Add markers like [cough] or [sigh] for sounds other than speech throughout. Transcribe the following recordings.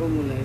Gak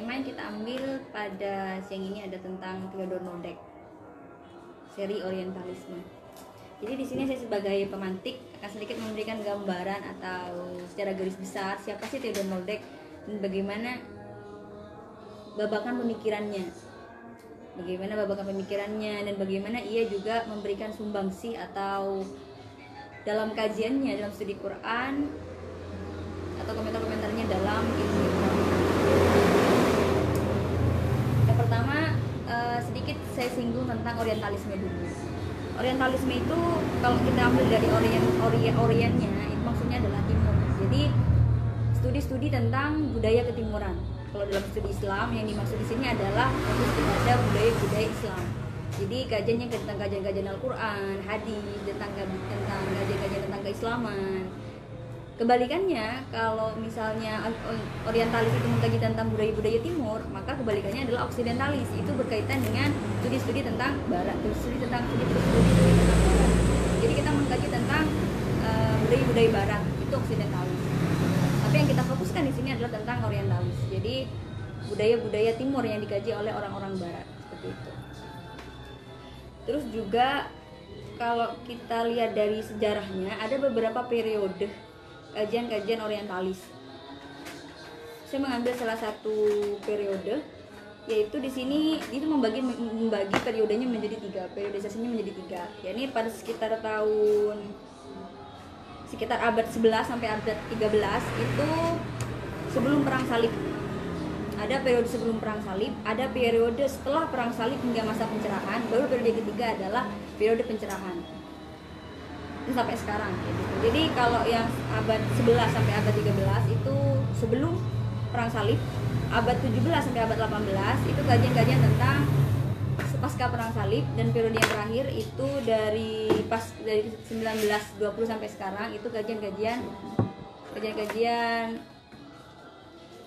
Tema yang kita ambil pada siang ini ada tentang Theodor Nodek Seri Orientalisme. Jadi di sini saya sebagai pemantik akan sedikit memberikan gambaran atau secara garis besar siapa sih Theodor Nodek dan bagaimana babakan pemikirannya. Bagaimana babakan pemikirannya dan bagaimana ia juga memberikan sumbangsi atau dalam kajiannya dalam studi Quran atau komentar-komentarnya dalam ilmu Islam. Yang pertama eh, sedikit saya singgung tentang orientalisme dulu. Orientalisme itu kalau kita ambil dari orient orient oriennya itu maksudnya adalah timur. Jadi studi-studi tentang budaya ketimuran. Kalau dalam studi Islam yang dimaksud di sini adalah fokus kepada budaya-budaya Islam. Jadi kajiannya tentang kajian-kajian Al-Quran, hadis, tentang tentang kajian-kajian tentang keislaman. Kebalikannya, kalau misalnya orientalis itu mengkaji tentang budaya-budaya timur, maka kebalikannya adalah oksidentalis. Itu berkaitan dengan studi-studi tentang barat, studi tentang studi studi tentang barat. Jadi kita mengkaji tentang eh, budaya-budaya barat, itu oksidentalis. Tapi yang kita fokuskan di sini adalah tentang orientalis. Jadi budaya-budaya timur yang dikaji oleh orang-orang barat seperti itu. Terus juga kalau kita lihat dari sejarahnya ada beberapa periode kajian-kajian orientalis. Saya mengambil salah satu periode yaitu di sini itu membagi membagi periodenya menjadi tiga periodisasinya menjadi tiga. Yakni pada sekitar tahun sekitar abad 11 sampai abad 13 itu sebelum perang salib. Ada periode sebelum perang salib ada periode setelah perang salib hingga masa pencerahan baru periode ketiga adalah periode pencerahan sampai sekarang gitu. jadi kalau yang abad 11 sampai abad 13 itu sebelum perang salib abad 17 sampai abad 18 itu kajian-kajian tentang pasca perang salib dan periode yang terakhir itu dari pas dari 1920 sampai sekarang itu kajian-kajian kajian-kajian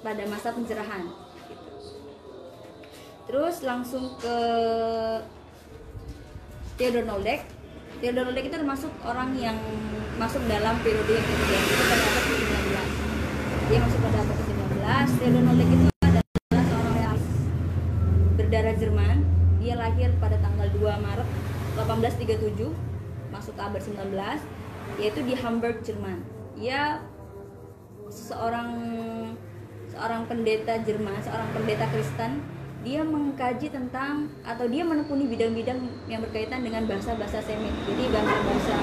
pada masa pencerahan gitu. terus langsung ke Theodor Noldek Theodor Noldek itu termasuk orang yang masuk dalam periode yang ketiga. Itu pada abad ke-19 dia masuk pada abad ke-19 Theodor Noldek itu adalah seorang realis berdarah Jerman. Dia lahir pada tanggal 2 Maret 1837 masuk ke abad 19 yaitu di Hamburg Jerman. Ia seorang seorang pendeta Jerman seorang pendeta Kristen dia mengkaji tentang atau dia menekuni bidang-bidang yang berkaitan dengan bahasa-bahasa Semit jadi bahasa-bahasa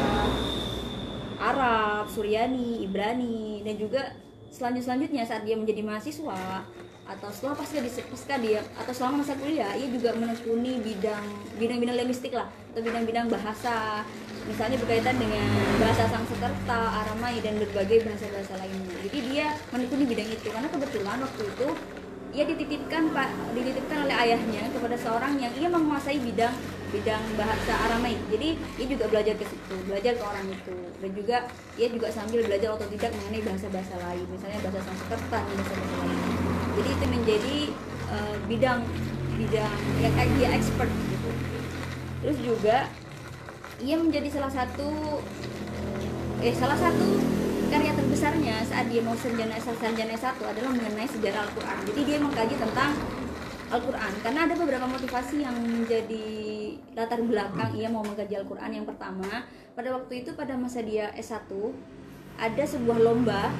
Arab, Suryani, Ibrani dan juga selanjut selanjutnya saat dia menjadi mahasiswa atau setelah pasca di pasca dia atau selama masa kuliah ia juga menekuni bidang bidang-bidang linguistik lah atau bidang-bidang bahasa. Misalnya berkaitan dengan bahasa Sanskerta, Aramai dan berbagai bahasa-bahasa lainnya. Jadi dia menekuni bidang itu. Karena kebetulan waktu itu ia dititipkan pak dititipkan oleh ayahnya kepada seorang yang ia menguasai bidang bidang bahasa Aramai. Jadi ia juga belajar ke situ, belajar ke orang itu dan juga ia juga sambil belajar otodidak mengenai bahasa-bahasa lain, misalnya bahasa Sanskerta bahasa-bahasa lain. Jadi itu menjadi uh, bidang bidang yang dia expert gitu. Terus juga ia menjadi salah satu eh salah satu karya terbesarnya saat dia mau sarjana sarjana satu adalah mengenai sejarah Al-Quran. Jadi dia mengkaji tentang Al-Quran karena ada beberapa motivasi yang menjadi latar belakang ia mau mengkaji Al-Quran. Yang pertama, pada waktu itu pada masa dia S1 ada sebuah lomba.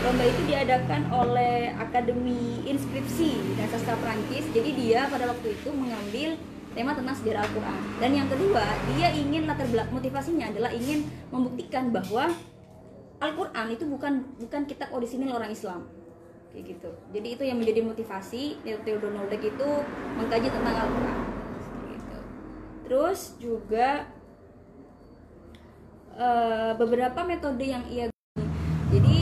Lomba itu diadakan oleh Akademi Inskripsi dan Sastra Prancis. Jadi dia pada waktu itu mengambil tema tentang sejarah Al-Quran. Dan yang kedua, dia ingin latar belakang motivasinya adalah ingin membuktikan bahwa Al-Quran itu bukan bukan kitab orisinil orang Islam. Kayak gitu. Jadi itu yang menjadi motivasi Theodor Noldek itu mengkaji tentang Al-Quran. Gitu. terus juga uh, beberapa metode yang ia jadi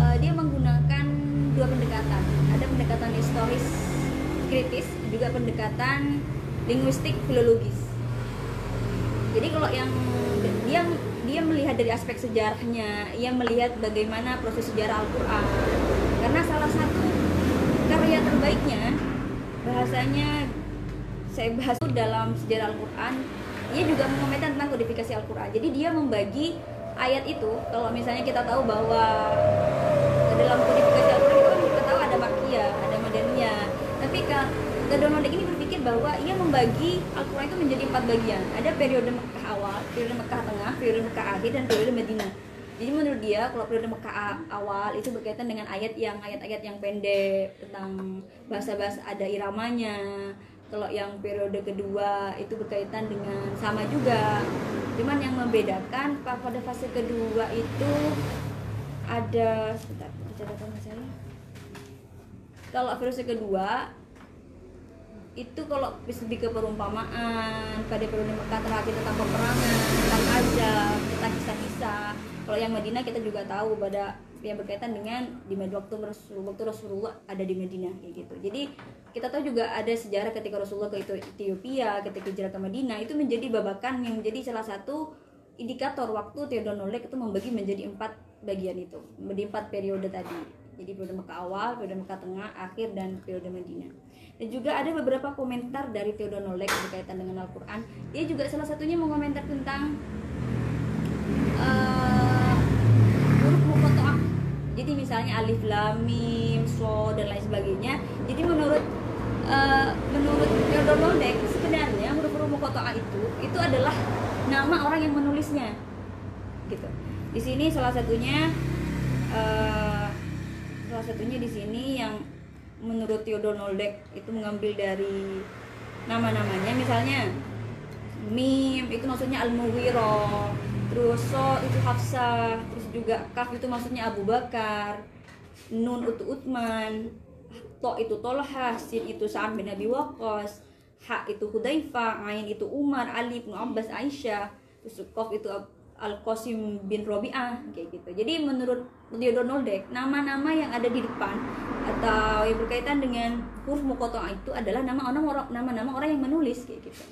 uh, dia menggunakan dua pendekatan. Ada pendekatan historis kritis juga pendekatan linguistik filologis. Jadi kalau yang dia dia melihat dari aspek sejarahnya ia melihat bagaimana proses sejarah Al-Quran. Karena salah satu karya terbaiknya bahasanya saya bahas dalam sejarah Al-Quran ia juga mengomentari tentang kodifikasi Al-Quran. Jadi dia membagi ayat itu kalau misalnya kita tahu bahwa dalam kodifikasi Al-Quran itu kan kita tahu ada makiyah ada madaniyah. Tapi kalau Donald ini bahwa ia membagi Al-Quran itu menjadi empat bagian. Ada periode Mekah awal, periode Mekah tengah, periode Mekah akhir, dan periode Madinah. Jadi menurut dia kalau periode Mekah awal itu berkaitan dengan ayat yang ayat-ayat yang pendek tentang bahasa-bahasa ada iramanya. Kalau yang periode kedua itu berkaitan dengan sama juga. Cuman yang membedakan pada fase kedua itu ada sebentar catatan saya kalau fase kedua itu kalau lebih ke perumpamaan pada periode Mekah terakhir tentang peperangan tentang azab tentang kisah-kisah kalau yang Madinah kita juga tahu pada yang berkaitan dengan di waktu Rasulullah, waktu Rasulullah ada di Madinah kayak gitu. Jadi kita tahu juga ada sejarah ketika Rasulullah ke Ethiopia ketika hijrah ke Madinah itu menjadi babakan yang menjadi salah satu indikator waktu Theodor itu membagi menjadi empat bagian itu menjadi empat periode tadi. Jadi periode Mekah awal, periode Mekah tengah, akhir dan periode Madinah. Dan juga ada beberapa komentar dari Theodor Noldek berkaitan dengan Al-Quran. Dia juga salah satunya mengomentar tentang uh, huruf mukotoah. Jadi misalnya alif, lam, mim, so dan lain sebagainya. Jadi menurut uh, menurut Theodor Noldek sebenarnya huruf-huruf mukotoah itu itu adalah nama orang yang menulisnya. Gitu. Di sini salah satunya uh, salah satunya di sini yang menurut Theodor Noldek itu mengambil dari nama-namanya. Misalnya mim itu maksudnya al muwiro terus so itu hafsa terus juga kaf itu maksudnya Abu Bakar. Nun itu Utman to itu Tolha. Sin itu Sa'ad bin Abi Waqqas. Ha itu Hudayfa ain itu Umar. Ali bin Abbas Aisyah. Terus kof itu Al Qasim bin Robi'ah kayak gitu. Jadi menurut Theodor Noldek, nama-nama yang ada di depan atau yang berkaitan dengan huruf mukotoa itu adalah nama orang nama-nama orang yang menulis kayak gitu.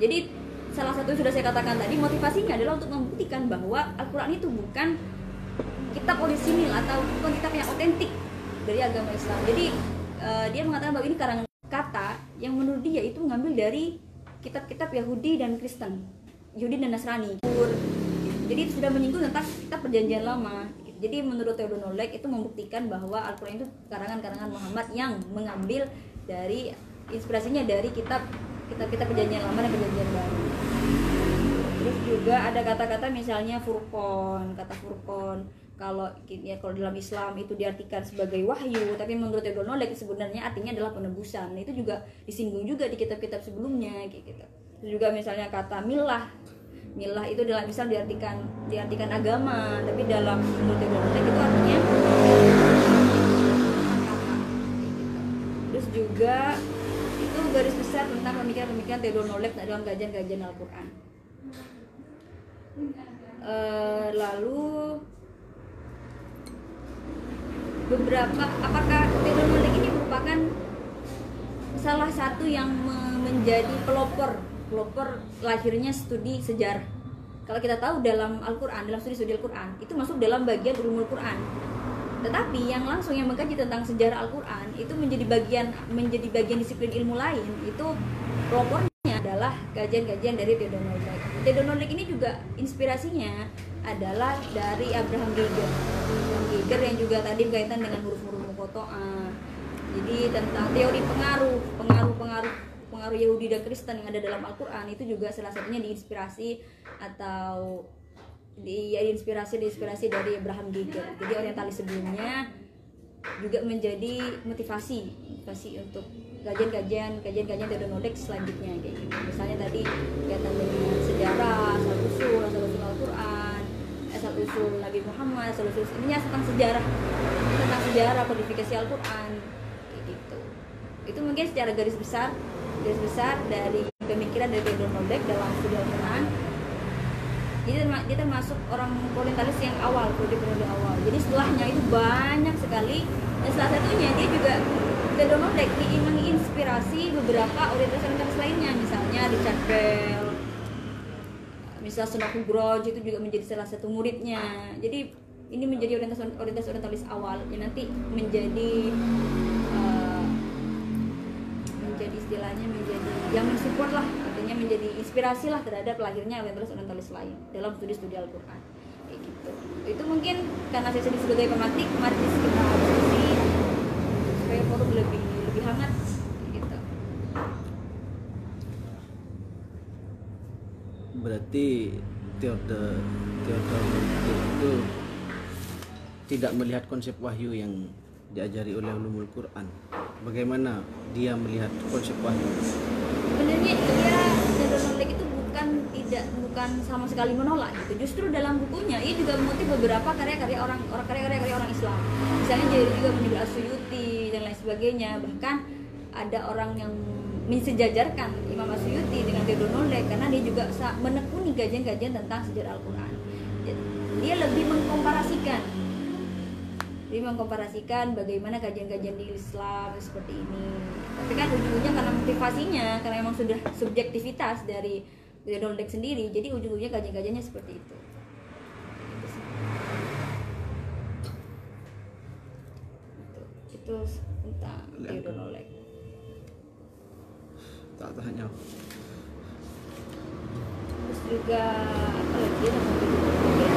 Jadi salah satu sudah saya katakan tadi motivasinya adalah untuk membuktikan bahwa Al-Qur'an itu bukan kitab orisinil atau bukan kitab yang otentik dari agama Islam. Jadi uh, dia mengatakan bahwa ini karangan kata yang menurut dia itu mengambil dari kitab-kitab Yahudi dan Kristen Yahudi dan Nasrani jadi sudah menyinggung tentang kitab perjanjian lama jadi menurut Theodor Nolek itu membuktikan bahwa Al-Quran itu karangan-karangan Muhammad yang mengambil dari inspirasinya dari kitab kitab-kitab perjanjian lama dan perjanjian baru. Terus juga ada kata-kata misalnya furqon kata furqon kalau ya kalau dalam Islam itu diartikan sebagai wahyu tapi menurut Theodor Nolek sebenarnya artinya adalah penebusan. Itu juga disinggung juga di kitab-kitab sebelumnya kayak gitu. Terus juga misalnya kata milah milah itu dalam Islam diartikan diartikan agama tapi dalam menurut Nolek itu artinya terus juga itu garis besar tentang pemikiran-pemikiran Theodor Nolek dalam kajian-kajian Al-Quran. Eh, lalu beberapa apakah Theodor ini merupakan salah satu yang me- menjadi pelopor pelopor lahirnya studi sejarah kalau kita tahu dalam Al-Quran dalam studi studi Al-Quran itu masuk dalam bagian ulumul Quran tetapi yang langsung yang mengkaji tentang sejarah Al-Quran itu menjadi bagian menjadi bagian disiplin ilmu lain itu pelopornya adalah kajian-kajian dari Theodor Nolek ini juga inspirasinya adalah dari Abraham Giger. Abraham Giger yang juga tadi berkaitan dengan huruf-huruf mukotoa. Jadi tentang teori pengaruh, pengaruh-pengaruh pengaruh Yahudi dan Kristen yang ada dalam Al-Quran itu juga salah satunya diinspirasi atau di ya, diinspirasi diinspirasi dari Abraham Giger. Jadi orientalis sebelumnya juga menjadi motivasi motivasi untuk kajian-kajian kajian-kajian Theodor Nolek selanjutnya kayak gitu. Misalnya tadi kaitan dengan sejarah, asal usul, asal usul Al-Quran, asal usul Nabi Muhammad, asal usul ini tentang sejarah, tentang sejarah kodifikasi Al-Quran gitu. Itu mungkin secara garis besar, garis besar dari pemikiran dari Theodor Nolek dalam studi Al-Quran jadi dia termasuk orang orientalis yang awal periode periode awal. Jadi setelahnya itu banyak sekali. Dan salah satunya dia juga Theodor Nolek di- menginspirasi beberapa orientalis orientalis lainnya. Misalnya Richard Bell misal Sunak Groj itu juga menjadi salah satu muridnya. Jadi ini menjadi orientalis orientalis awal yang nanti menjadi istilahnya menjadi yang mensupport lah artinya menjadi inspirasi lah terhadap lahirnya orientalis orientalis lain dalam studi-studi Al-Quran. Kayak gitu. Itu mungkin karena saya sendiri sebagai pematik mari kita diskusi supaya forum lebih lebih hangat gitu. Berarti Theodor Theodor itu tidak melihat konsep wahyu yang diajari oleh ulumul Quran. Bagaimana dia melihat konsep wahyu? sebenarnya dia Nolek itu bukan tidak bukan sama sekali menolak gitu. Justru dalam bukunya ia juga mengutip beberapa karya-karya orang orang karya-karya orang Islam. Misalnya dia juga menyebut Asyuyuti dan lain sebagainya. Bahkan ada orang yang mensejajarkan Imam Asyuyuti dengan Theodor Nolek karena dia juga menekuni kajian-kajian tentang sejarah Al-Quran. Dia lebih mengkomparasikan dia mengkomparasikan bagaimana kajian-kajian di Islam seperti ini. Tapi kan ujung-ujungnya karena motivasinya karena memang sudah subjektivitas dari Nolek sendiri jadi ujung-ujungnya kajian-kajiannya seperti itu. Itu tentang Theodor Tak tanya. terus juga apa lagi ya tentang Theodor Nolek?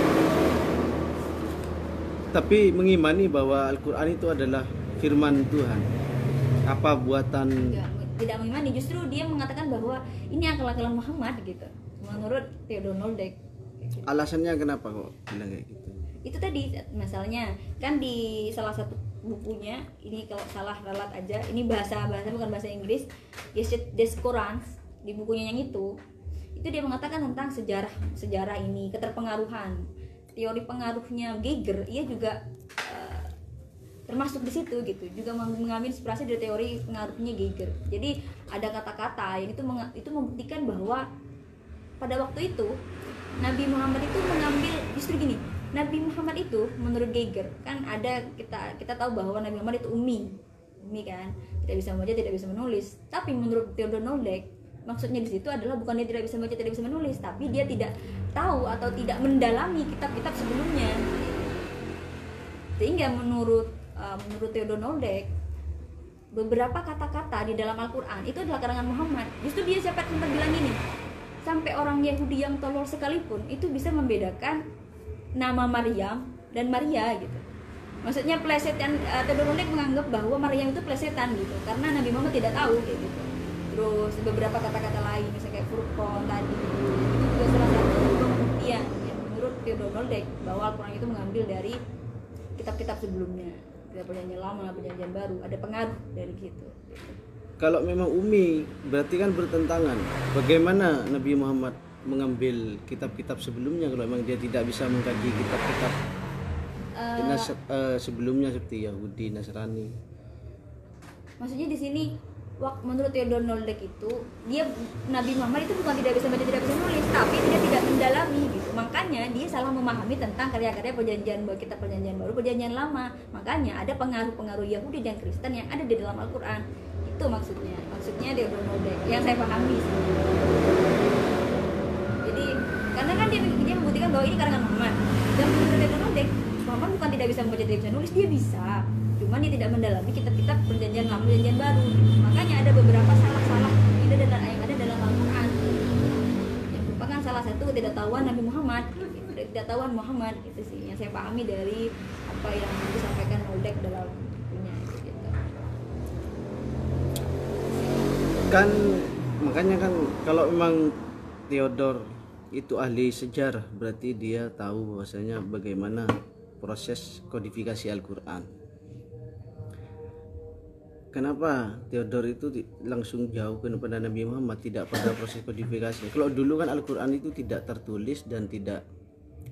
Tapi mengimani bahwa Al-Quran itu adalah firman Tuhan. Apa buatan? Tidak tidak mengimani justru dia mengatakan bahwa ini akal-akalan Muhammad gitu. Menurut Theodor Nolek alasannya kenapa kok bilang kayak gitu? itu tadi misalnya kan di salah satu bukunya ini kalau salah ralat aja ini bahasa bahasa bukan bahasa Inggris Yeshit Des Korans di bukunya yang itu itu dia mengatakan tentang sejarah sejarah ini keterpengaruhan teori pengaruhnya Geiger ia juga eh, termasuk di situ gitu juga meng- mengambil inspirasi dari teori pengaruhnya Geiger. Jadi ada kata-kata yang itu itu membuktikan bahwa pada waktu itu Nabi Muhammad itu mengambil justru gini Nabi Muhammad itu menurut Geiger kan ada kita kita tahu bahwa Nabi Muhammad itu umi umi kan tidak bisa membaca tidak bisa menulis. Tapi menurut Theodor Nolek maksudnya di situ adalah bukan dia tidak bisa membaca tidak bisa menulis tapi dia tidak tahu atau tidak mendalami kitab-kitab sebelumnya. Sehingga menurut uh, menurut Theodor Nolek beberapa kata-kata di dalam Al-Quran itu adalah karangan Muhammad. Justru dia siapa sempat bilang ini? Sampai orang Yahudi yang tolol sekalipun itu bisa membedakan nama Maryam dan Maria gitu. Maksudnya plesetan uh, Theodorodek menganggap bahwa Maryam itu plesetan gitu. Karena Nabi Muhammad tidak tahu kayak gitu terus beberapa kata-kata lain misalnya kayak furqon tadi itu juga salah satu pembuktian yang menurut Theodorodek bahwa Al-Quran itu mengambil dari kitab-kitab sebelumnya dari perjanjian lama perjanjian baru ada pengaruh dari gitu. Kalau memang Umi berarti kan bertentangan. Bagaimana Nabi Muhammad mengambil kitab-kitab sebelumnya kalau memang dia tidak bisa mengkaji kitab-kitab Eh, Nas- eh, sebelumnya seperti Yahudi, Nasrani. maksudnya di sini menurut Theodor Noldek itu dia Nabi Muhammad itu bukan tidak bisa baca tidak bisa nulis tapi dia tidak mendalami gitu. Makanya dia salah memahami tentang karya-karya perjanjian baru kita perjanjian baru perjanjian lama. Makanya ada pengaruh-pengaruh Yahudi dan Kristen yang ada di dalam Al-Quran. Itu maksudnya maksudnya Theodor Noldek yang saya pahami jadi karena kan dia dia membuktikan bahwa ini karangan Muhammad. Dan menurut Theodor Noldek Muhammad bukan tidak bisa membaca tidak bisa nulis dia bisa cuman dia tidak mendalami kitab-kitab perjanjian lama perjanjian baru makanya ada beberapa salah-salah yang ada dalam yang ada dalam Al-Quran yang merupakan salah satu ketidaktahuan Nabi Muhammad ketidaktahuan Muhammad itu sih yang saya pahami dari apa yang disampaikan Noldek dalam bukunya gitu. Kan makanya kan kalau memang Theodor itu ahli sejarah berarti dia tahu bahwasanya bagaimana proses kodifikasi Al-Qur'an. Kenapa Theodor itu langsung jauh kepada Nabi Muhammad tidak pada proses kodifikasi? Kalau dulu kan Al-Qur'an itu tidak tertulis dan tidak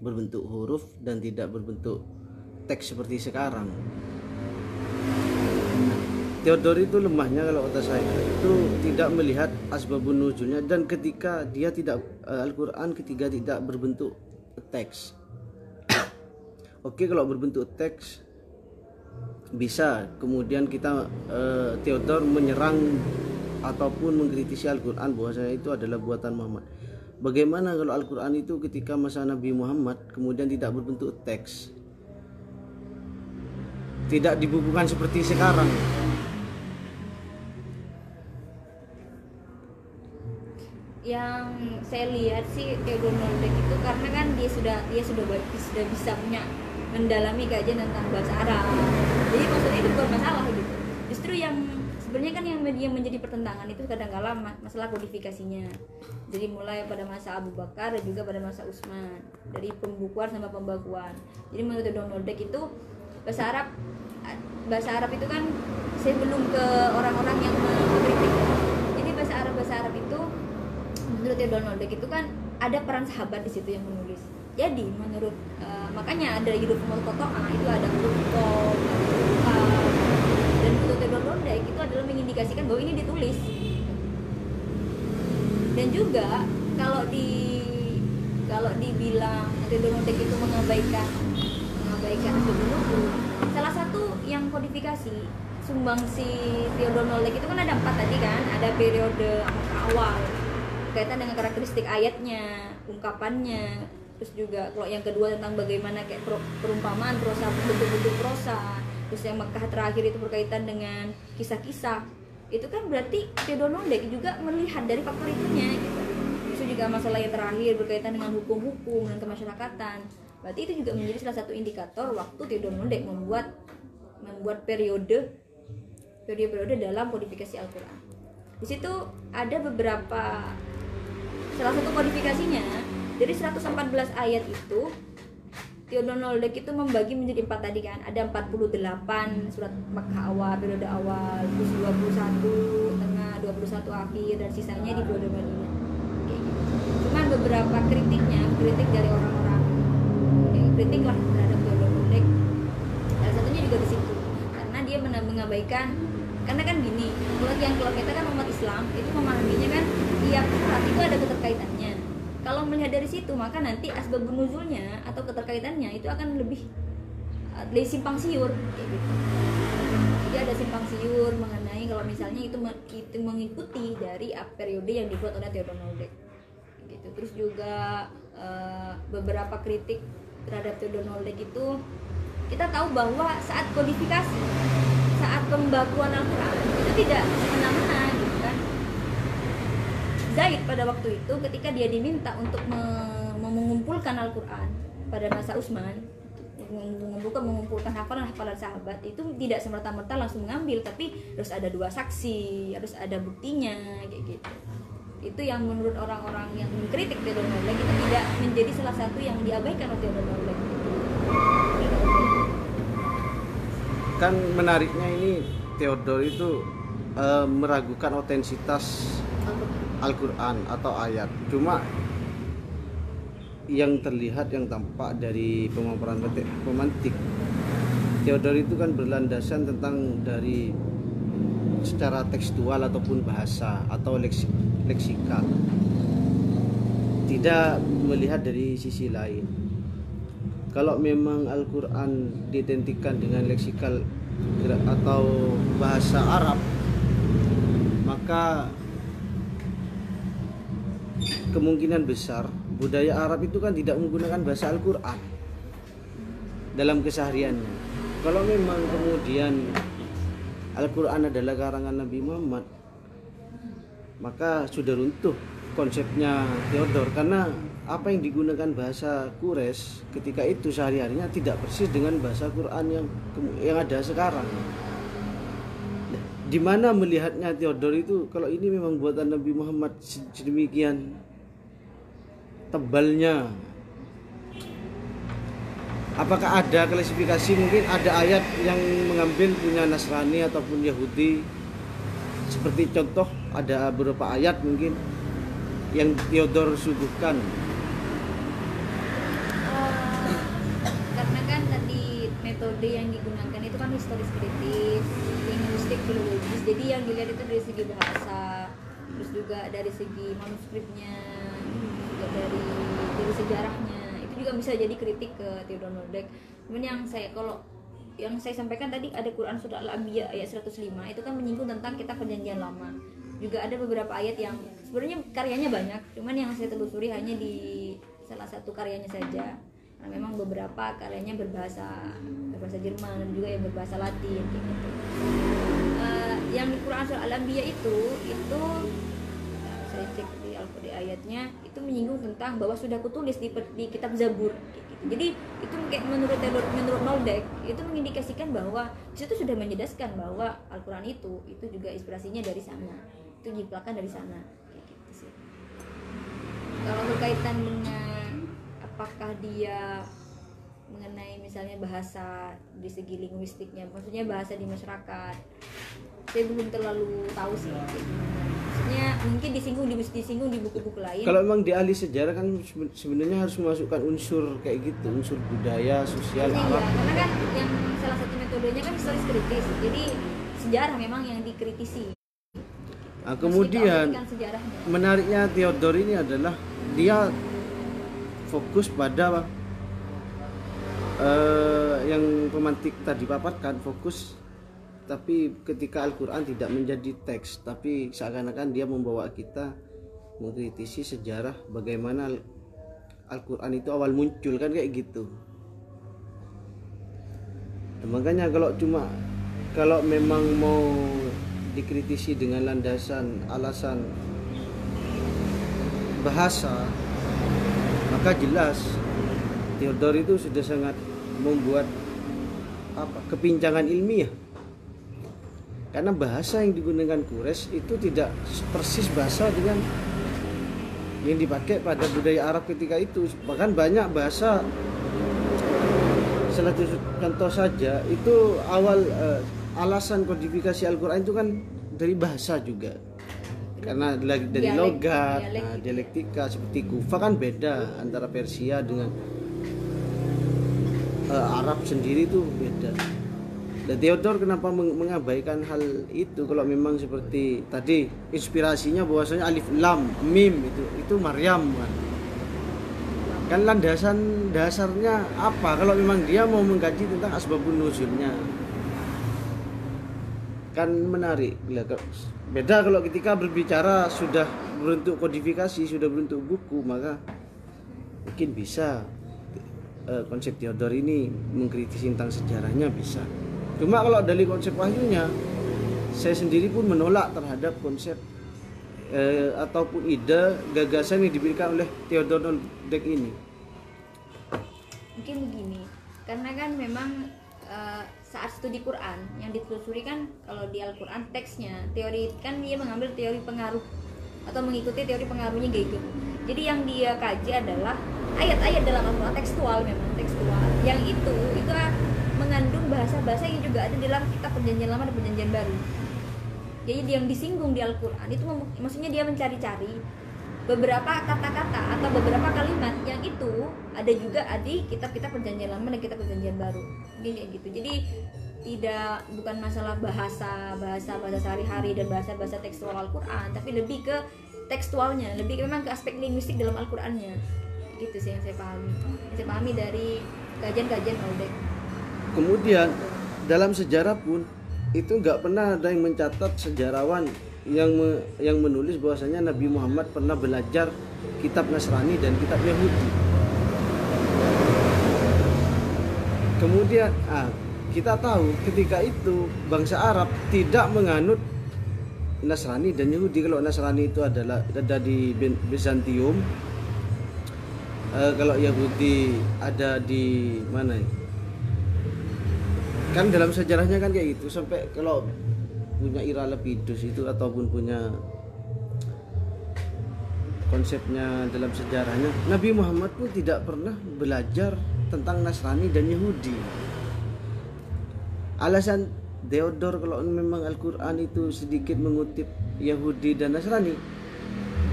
berbentuk huruf dan tidak berbentuk teks seperti sekarang. Theodor itu lemahnya kalau kata saya itu tidak melihat asbabun nuzulnya dan ketika dia tidak Al-Qur'an ketika tidak berbentuk teks. [coughs] Oke kalau berbentuk teks bisa kemudian kita eh, Theodor menyerang ataupun mengkritisi Al-Qur'an bahwasanya itu adalah buatan Muhammad. Bagaimana kalau Al-Qur'an itu ketika masa Nabi Muhammad kemudian tidak berbentuk teks? Tidak dibukukan seperti sekarang. yang saya lihat sih Theodor Noldek itu karena kan dia sudah dia sudah ba- sudah bisa punya mendalami kajian tentang bahasa Arab. Jadi maksudnya itu bukan masalah gitu. Justru yang sebenarnya kan yang yang menjadi pertentangan itu kadang-kala ma- masalah kodifikasinya. Jadi mulai pada masa Abu Bakar dan juga pada masa Utsman dari pembukuan sama pembakuan. Jadi menurut Theodor Noldek itu bahasa Arab bahasa Arab itu kan saya belum ke orang-orang yang mengkritik. Jadi bahasa Arab bahasa Arab itu menurut Theodor Noldek itu kan ada peran sahabat di situ yang menulis jadi menurut eh, makanya ada hidup kotoa itu ada hukum dan menurut Theodor Noldek itu adalah mengindikasikan bahwa ini ditulis. Dan juga kalau di kalau dibilang Theodor Noldek itu mengabaikan mengabaikan nuzul salah satu yang kodifikasi sumbangsi Theodor Noldek itu kan ada empat tadi kan ada periode awal berkaitan dengan karakteristik ayatnya, ungkapannya, terus juga kalau yang kedua tentang bagaimana kayak per- perumpamaan prosa bentuk-bentuk prosa, terus yang Mekah terakhir itu berkaitan dengan kisah-kisah. Itu kan berarti Theodor Noldek juga melihat dari faktor itunya gitu. Terus juga masalah yang terakhir berkaitan dengan hukum-hukum dan kemasyarakatan. Berarti itu juga menjadi salah satu indikator waktu Theodor Noldek membuat membuat periode periode-periode dalam kodifikasi Al-Qur'an. Di situ ada beberapa salah satu kodifikasinya dari 114 ayat itu Theodor Noldek itu membagi menjadi empat tadi kan. Ada 48 surat Makkah awal periode awal terus 21 tengah 21 akhir dan sisanya di periode Madinah Kayak gitu. cuman beberapa kritiknya kritik dari orang-orang yang kritik lah terhadap Theodor Noldek salah satunya juga di situ karena dia mengabaikan karena kan gini kalau yang kalau kita kan umat Islam itu memahaminya kan tiap surat itu ada keterkaitannya kalau melihat dari situ maka nanti asbab nuzulnya atau keterkaitannya itu akan lebih lebih simpang siur gitu. Jadi ada simpang siur mengenai kalau misalnya itu itu mengikuti dari periode yang dibuat oleh Theodor Noldek gitu. Terus juga uh, beberapa kritik terhadap Theodor Noldek itu kita tahu bahwa saat kodifikasi saat pembakuan Al-Quran itu tidak semena-mena Zaid pada waktu itu ketika dia diminta untuk me- mengumpulkan Al-Quran pada masa Utsman mengumpulkan mengumpulkan hafalan-hafalan sahabat itu tidak semerta-merta langsung mengambil tapi harus ada dua saksi harus ada buktinya kayak gitu. Itu yang menurut orang-orang yang mengkritik Theodor Norlek itu tidak menjadi salah satu yang diabaikan oleh Theodor Norlek kan menariknya ini Theodor itu eh, meragukan otensitas Al-Quran atau ayat. Cuma yang terlihat yang tampak dari pemaparan pemantik Theodor itu kan berlandasan tentang dari secara tekstual ataupun bahasa atau leksi, leksikal tidak melihat dari sisi lain. Kalau memang Al-Quran didentikan dengan leksikal atau bahasa Arab maka kemungkinan besar budaya Arab itu kan tidak menggunakan bahasa Al-Quran dalam kesehariannya kalau memang kemudian Al-Quran adalah karangan Nabi Muhammad maka sudah runtuh konsepnya Theodor karena apa yang digunakan bahasa Quraisy ketika itu sehari-harinya tidak persis dengan bahasa Quran yang yang ada sekarang. Di mana melihatnya Theodor itu kalau ini memang buatan Nabi Muhammad se- sedemikian tebalnya. Apakah ada klasifikasi mungkin? Ada ayat yang mengambil punya Nasrani ataupun Yahudi? Seperti contoh ada beberapa ayat mungkin yang Theodor suguhkan. Eh, karena kan tadi metode yang digunakan itu kan historis kritis, filologis. Jadi yang dilihat itu dari segi bahasa, terus juga dari segi manuskripnya, juga dari dari sejarahnya. Itu juga bisa jadi kritik ke Theodor Nordek. Cuman yang saya kalau yang saya sampaikan tadi ada Quran surah Al-Anbiya ayat 105 itu kan menyinggung tentang kitab perjanjian lama. Juga ada beberapa ayat yang sebenarnya karyanya banyak, cuman yang saya telusuri hanya di salah satu karyanya saja. Karena memang beberapa karyanya berbahasa berbahasa Jerman dan juga yang berbahasa Latin gitu. Yang di Quran surah Al-Anbiya itu itu saya cek di al di ayatnya itu menyinggung tentang bahwa sudah kutulis di, di kitab Zabur gitu. Jadi itu kayak menurut menurut Noldek itu mengindikasikan bahwa di situ sudah menjelaskan bahwa Al-Qur'an itu itu juga inspirasinya dari sana. Itu jiplakan dari sana gitu. Kalau berkaitan dengan apakah dia misalnya bahasa di segi linguistiknya, maksudnya bahasa di masyarakat, saya belum terlalu tahu sih. Maksudnya mungkin disinggung di disinggung di buku-buku lain. kalau memang di ahli sejarah kan seben- sebenarnya harus memasukkan unsur kayak gitu unsur budaya sosial Iya, karena kan yang salah satu metodenya kan historis kritis. Jadi sejarah memang yang dikritisi. nah, kemudian menariknya Theodor ini adalah dia fokus pada eh, yang pemantik tadi paparkan fokus tapi ketika Al-Quran tidak menjadi teks tapi seakan-akan dia membawa kita mengkritisi sejarah bagaimana Al- Al-Quran itu awal muncul kan kayak gitu. Nah, makanya kalau cuma kalau memang mau dikritisi dengan landasan alasan bahasa maka jelas Theodor itu sudah sangat membuat apa kepincangan ilmiah. Karena bahasa yang digunakan Quraisy itu tidak persis bahasa dengan yang dipakai pada budaya Arab ketika itu. Bahkan banyak bahasa salah satu contoh saja itu awal eh, alasan kodifikasi Al-Quran itu kan dari bahasa juga. Karena dari Dialek- logat nah, gitu. dialektika seperti Kufa kan beda antara Persia dengan Arab sendiri itu beda. Dan Theodor kenapa meng- mengabaikan hal itu kalau memang seperti tadi inspirasinya bahwasanya alif lam mim itu itu Maryam kan? Kan landasan dasarnya apa? Kalau memang dia mau mengkaji tentang asbabun nuzulnya. Kan menarik. Beda kalau ketika berbicara sudah berbentuk kodifikasi sudah berbentuk buku maka mungkin bisa eh, konsep Theodor ini mengkritisi tentang sejarahnya bisa. Cuma kalau dari konsep wahyunya saya sendiri pun menolak terhadap konsep eh, ataupun ide gagasan yang diberikan oleh Theodor Noldek ini. Mungkin begini karena kan memang eh, saat studi Quran yang ditelusuri kan kalau di Al-Quran teksnya teori kan dia mengambil teori pengaruh atau mengikuti teori pengaruhnya Geiger jadi yang dia kaji adalah ayat-ayat dalam Al-Quran tekstual memang tekstual. Yang itu itu mengandung bahasa-bahasa yang juga ada dalam kitab perjanjian lama dan perjanjian baru. Jadi yang disinggung di Al-Quran itu maksudnya dia mencari-cari beberapa kata-kata atau beberapa kalimat yang itu ada juga di kitab-kitab perjanjian lama dan kitab perjanjian baru. Ini kayak gitu. Jadi tidak bukan masalah bahasa bahasa bahasa sehari-hari dan bahasa bahasa tekstual Al-Quran tapi lebih ke tekstualnya lebih memang ke aspek linguistik dalam Al-Qurannya gitu sih yang saya pahami yang saya pahami dari kajian-kajian Oldek kemudian dalam sejarah pun itu nggak pernah ada yang mencatat sejarawan yang me- yang menulis bahwasanya Nabi Muhammad pernah belajar kitab Nasrani dan kitab Yahudi. Kemudian ah, kita tahu ketika itu bangsa Arab tidak menganut Nasrani dan Yahudi. Kalau Nasrani itu adalah ada di Bizantium, Eh, kalau Yahudi ada di mana ya? kan dalam sejarahnya kan kayak gitu sampai kalau punya ira lepidus itu ataupun punya konsepnya dalam sejarahnya Nabi Muhammad pun tidak pernah belajar tentang Nasrani dan Yahudi alasan Theodor kalau memang Al-Quran itu sedikit mengutip Yahudi dan Nasrani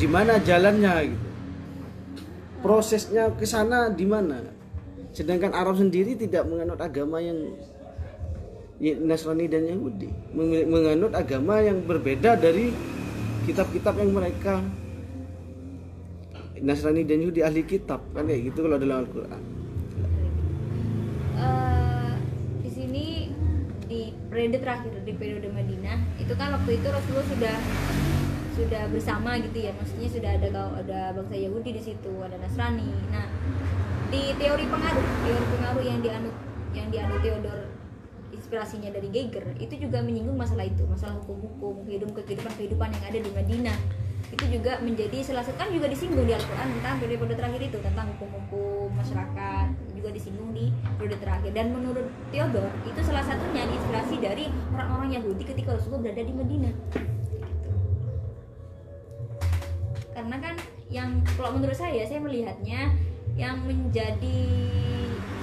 di mana jalannya gitu prosesnya ke sana di mana? Sedangkan Arab sendiri tidak menganut agama yang Ya, Nasrani dan Yahudi. Meng- menganut agama yang berbeda dari kitab-kitab yang mereka. Nasrani dan Yahudi ahli kitab kan kayak gitu kalau dalam Al-Quran. Eh, di sini di periode terakhir di periode Madinah itu kan waktu itu Rasulullah sudah sudah bersama gitu ya. Maksudnya sudah ada ada bangsa Yahudi di situ ada Nasrani. Nah di teori pengaruh teori pengaruh yang dianut yang dianut Theodor inspirasinya dari Geiger itu juga menyinggung masalah itu masalah hukum-hukum kehidupan kehidupan kehidupan yang ada di Madinah. Itu juga menjadi salah satu kan juga disinggung di Al-Quran tentang periode terakhir itu tentang hukum-hukum masyarakat juga disinggung di periode terakhir. Dan menurut Theodor itu salah satunya diinspirasi dari orang-orang Yahudi ketika Rasulullah berada di Madinah karena kan yang kalau menurut saya saya melihatnya yang menjadi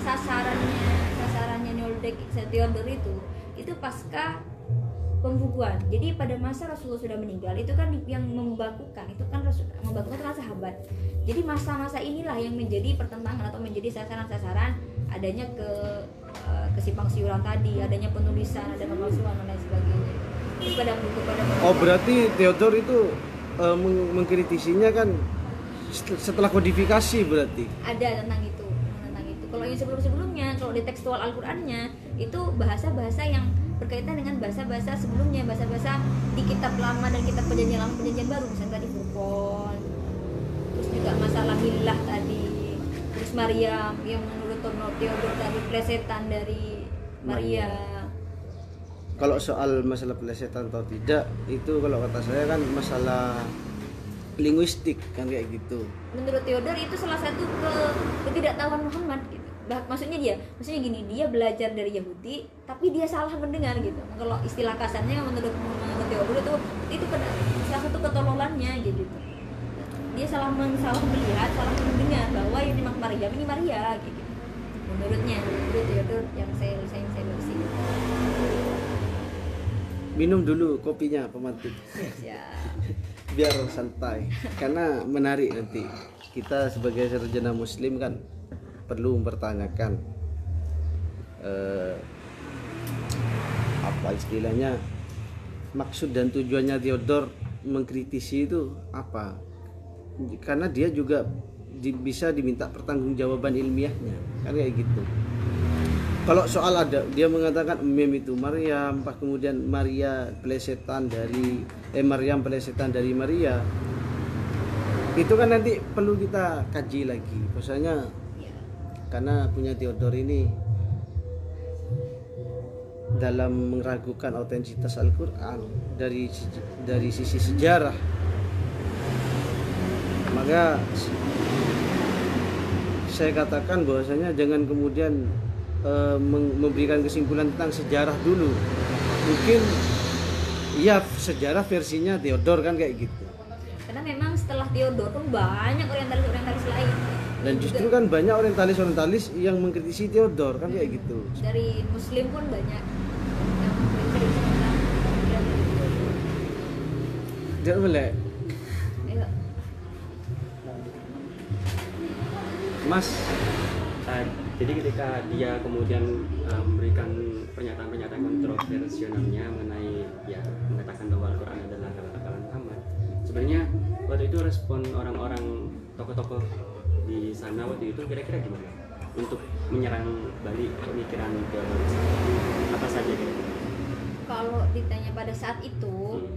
sasarannya sasarannya Neoldek Theodor itu itu pasca pembukuan. Jadi pada masa Rasulullah sudah meninggal itu kan yang membakukan itu kan Rasul, membakukan kan sahabat. Jadi masa-masa inilah yang menjadi pertentangan atau menjadi sasaran-sasaran adanya ke eh, kesimpang siuran tadi adanya penulisan ada pemalsuan dan lain sebagainya. Pada buku pada oh berarti Theodor itu eh, meng- mengkritisinya kan set- setelah kodifikasi berarti. Ada tentang itu tentang itu. Kalau yang sebelum sebelumnya kalau di tekstual Al-Qur'annya itu bahasa-bahasa yang berkaitan dengan bahasa-bahasa sebelumnya bahasa-bahasa di kitab lama dan kitab perjanjian lama perjanjian baru misalnya tadi Furqan. Terus juga masalah hilah tadi terus Maryam yang menurut Tono Theodor tadi plesetan dari Maria kalau soal masalah pelesetan atau tidak itu kalau kata saya kan masalah linguistik kan kayak gitu menurut Theodor itu salah satu ke ketidaktahuan Muhammad gitu. Bah- maksudnya dia, maksudnya gini, dia belajar dari Yahudi, tapi dia salah mendengar gitu. Kalau istilah kasarnya menurut menurut Theodor itu itu salah satu ketololannya gitu. Dia salah salah melihat, salah mendengar bahwa ini mak Maria ini Maria gitu. Menurutnya, menurut Theodor yang saya saya saya baca minum dulu kopinya pemantik Ya. biar santai. Karena menarik nanti. Kita sebagai sarjana muslim kan perlu mempertanyakan eh, apa istilahnya maksud dan tujuannya Theodor mengkritisi itu apa? Karena dia juga di- bisa diminta pertanggungjawaban ilmiahnya. Kan kayak gitu kalau soal ada dia mengatakan mem itu Maryam pas kemudian Maria pelesetan dari eh Maryam pelesetan dari Maria itu kan nanti perlu kita kaji lagi misalnya Ya. karena punya Theodor ini dalam meragukan autentisitas Al-Qur'an dari dari sisi sejarah maka saya katakan bahwasanya jangan kemudian eh, memberikan kesimpulan tentang sejarah dulu. Mungkin ya sejarah versinya Theodor kan kayak gitu. Karena memang setelah Theodor pun banyak orientalis-orientalis lain. Dan Juga justru kan banyak orientalis-orientalis yang mengkritisi Theodor kan kayak gitu. Dari muslim pun banyak yang mengkritisi tidak boleh. Ayo, Mas jadi ketika dia kemudian uh, memberikan pernyataan-pernyataan kontroversialnya mengenai ya mengatakan bahwa Al-Quran adalah kata-kata Muhammad sebenarnya waktu itu respon orang-orang tokoh-tokoh di sana waktu itu kira-kira gimana? Untuk menyerang balik pemikiran ke apa saja kira-kira? Kalau ditanya pada saat itu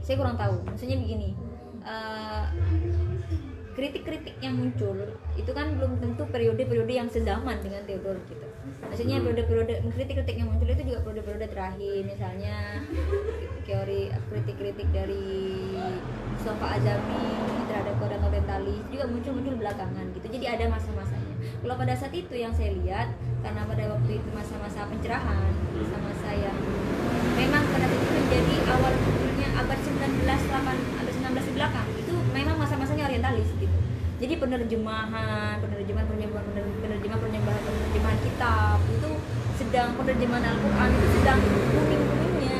saya kurang tahu. Maksudnya begini eh, kritik-kritik yang muncul itu kan belum tentu periode-periode yang sezaman dengan Theodor gitu. Maksudnya periode-periode kritik-kritik yang muncul itu juga periode-periode terakhir misalnya teori kritik-kritik dari Sofa Azami terhadap Koran Orientalis juga muncul-muncul belakangan gitu. Jadi ada masa-masanya. Kalau pada saat itu yang saya lihat karena pada waktu itu masa-masa pencerahan masa-masa yang memang pada itu menjadi awal munculnya abad 19 8 abad 19 di belakang itu memang jadi penerjemahan penerjemahan penerjemahan penerjemahan penerjemahan penerjemahan kitab itu sedang penerjemahan Al-Quran itu sedang booming boomingnya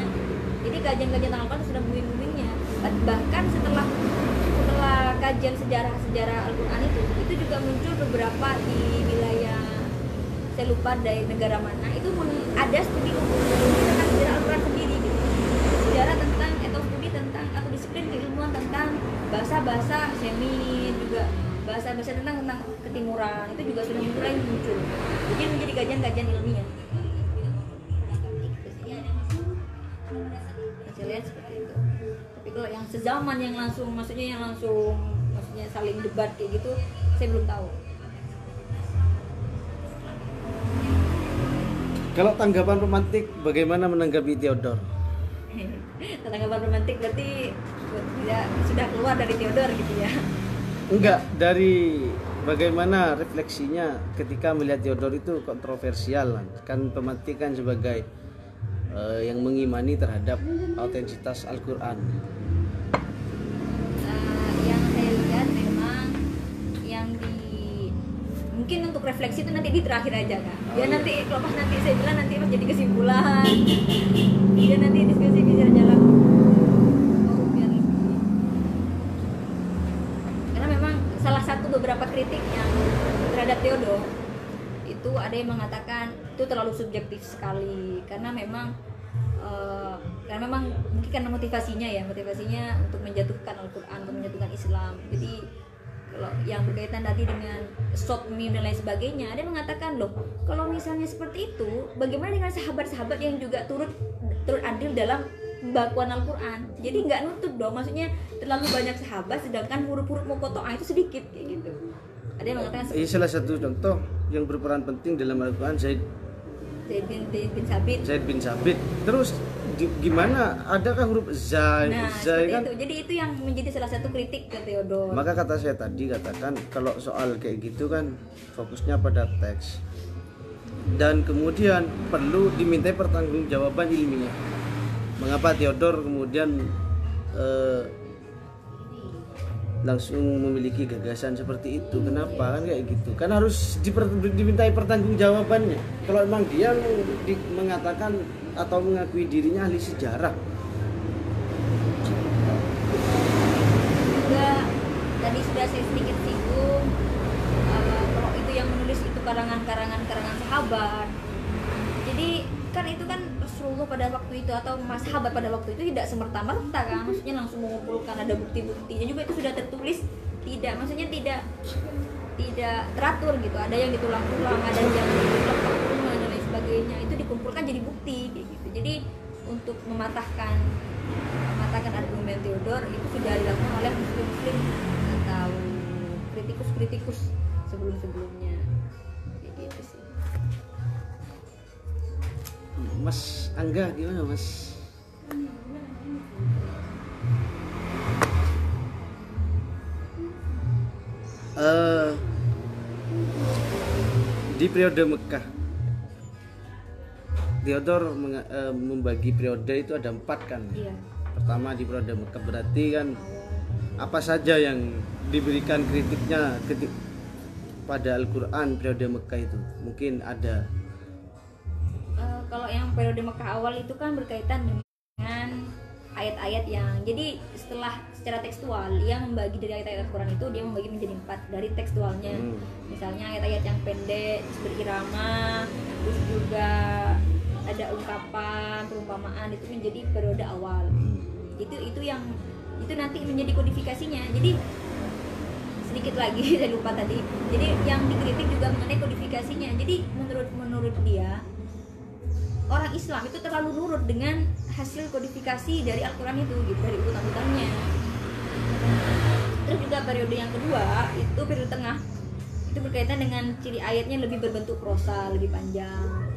jadi kajian-kajian Al-Quran sedang booming boomingnya bahkan setelah setelah kajian sejarah sejarah Al-Quran itu itu juga muncul beberapa di wilayah saya lupa dari negara mana itu men- ada studi tentang sejarah Al-Quran sendiri gitu. Sejarah tentang atau studi tentang atau disiplin keilmuan tentang bahasa-bahasa Semit juga bahasa-bahasa tentang tentang ketimuran itu juga sudah mulai muncul. Jadi menjadi kajian-kajian ilmiah. Saya lihat seperti itu. Tapi kalau yang sezaman yang langsung maksudnya yang langsung maksudnya saling debat kayak gitu saya belum tahu. Kalau tanggapan pemantik bagaimana menanggapi Theodor [laughs] tanggapan romantik berarti tidak sudah keluar dari Theodor gitu ya enggak dari bagaimana refleksinya ketika melihat Theodor itu kontroversial kan pemantik kan sebagai eh, yang mengimani terhadap autentisitas Al-Qur'an. Eh, yang saya lihat memang yang di mungkin untuk refleksi itu nanti di terakhir aja kak. Oh, ya iya. nanti pas nanti saya bilang nanti pas jadi kesimpulan. Ya nanti diskusi bisa jalan oh, biar lebih karena memang salah satu beberapa kritik yang terhadap Theodor itu ada yang mengatakan itu terlalu subjektif sekali. Karena memang eh, karena memang mungkin karena motivasinya ya motivasinya untuk menjatuhkan Al-Quran untuk menjatuhkan Islam. Jadi kalau yang berkaitan tadi dengan short meme dan lain sebagainya ada yang mengatakan loh kalau misalnya seperti itu bagaimana dengan sahabat-sahabat yang juga turut turut andil dalam bakuan Al-Quran. Jadi nggak nutup dong maksudnya terlalu banyak sahabat sedangkan huruf-huruf mukotoah itu sedikit kayak gitu. Ada yang mengatakan ini salah satu contoh yang berperan penting dalam Al-Quran Zaid, Zaid bin, Zaid bin Sabit. Zaid bin Sabit. Terus di- gimana? Adakah huruf Zai nah Zai kan itu. Jadi itu yang menjadi salah satu kritik ke Theodor Maka kata saya tadi katakan kalau soal kayak gitu kan fokusnya pada teks. Dan kemudian perlu dimintai pertanggungjawaban ilmiah. Mengapa Theodor kemudian eh, langsung memiliki gagasan seperti itu? Kenapa kan kayak gitu? Kan harus diper- dimintai pertanggungjawabannya. Kalau memang dia di- mengatakan atau mengakui dirinya ahli sejarah, juga tadi sudah saya sedikit singgung eh, kalau itu yang menulis itu karangan-karangan karangan sahabat jadi kan itu kan Rasulullah pada waktu itu atau mas sahabat pada waktu itu tidak semerta-merta kan. Maksudnya langsung mengumpulkan ada bukti-buktinya juga itu sudah tertulis. Tidak maksudnya tidak tidak teratur gitu. Ada yang ditulang-tulang ada yang dilepak dan lain sebagainya. Itu dikumpulkan jadi bukti gitu. Jadi untuk mematahkan mematahkan argumen Theodor itu sudah dilakukan oleh muslim-muslim atau kritikus-kritikus sebelum-sebelumnya. Kayak gitu sih. Mas Angga gimana Mas? Eh, di periode Mekah Theodor eh, membagi periode itu ada empat kan Iya. pertama di periode Mekah berarti kan apa saja yang diberikan kritiknya ketik pada Al-Quran periode Mekah itu mungkin ada Eh, kalau yang periode Mekah awal itu kan berkaitan dengan ayat-ayat yang jadi setelah secara tekstual dia membagi dari ayat-ayat Al-Quran itu dia membagi menjadi empat dari tekstualnya. Hmm. misalnya ayat-ayat yang pendek berirama terus juga ada ungkapan perumpamaan itu menjadi periode awal. Hmm. itu itu yang itu nanti menjadi kodifikasinya. Jadi sedikit lagi [laughs] saya lupa tadi. Jadi yang dikritik juga mengenai kodifikasinya. Jadi menurut menurut dia orang Islam itu terlalu nurut dengan hasil kodifikasi dari Al-Quran itu gitu dari urutan-urutannya terus juga periode yang kedua itu periode tengah itu berkaitan dengan ciri ayatnya lebih berbentuk prosa lebih panjang.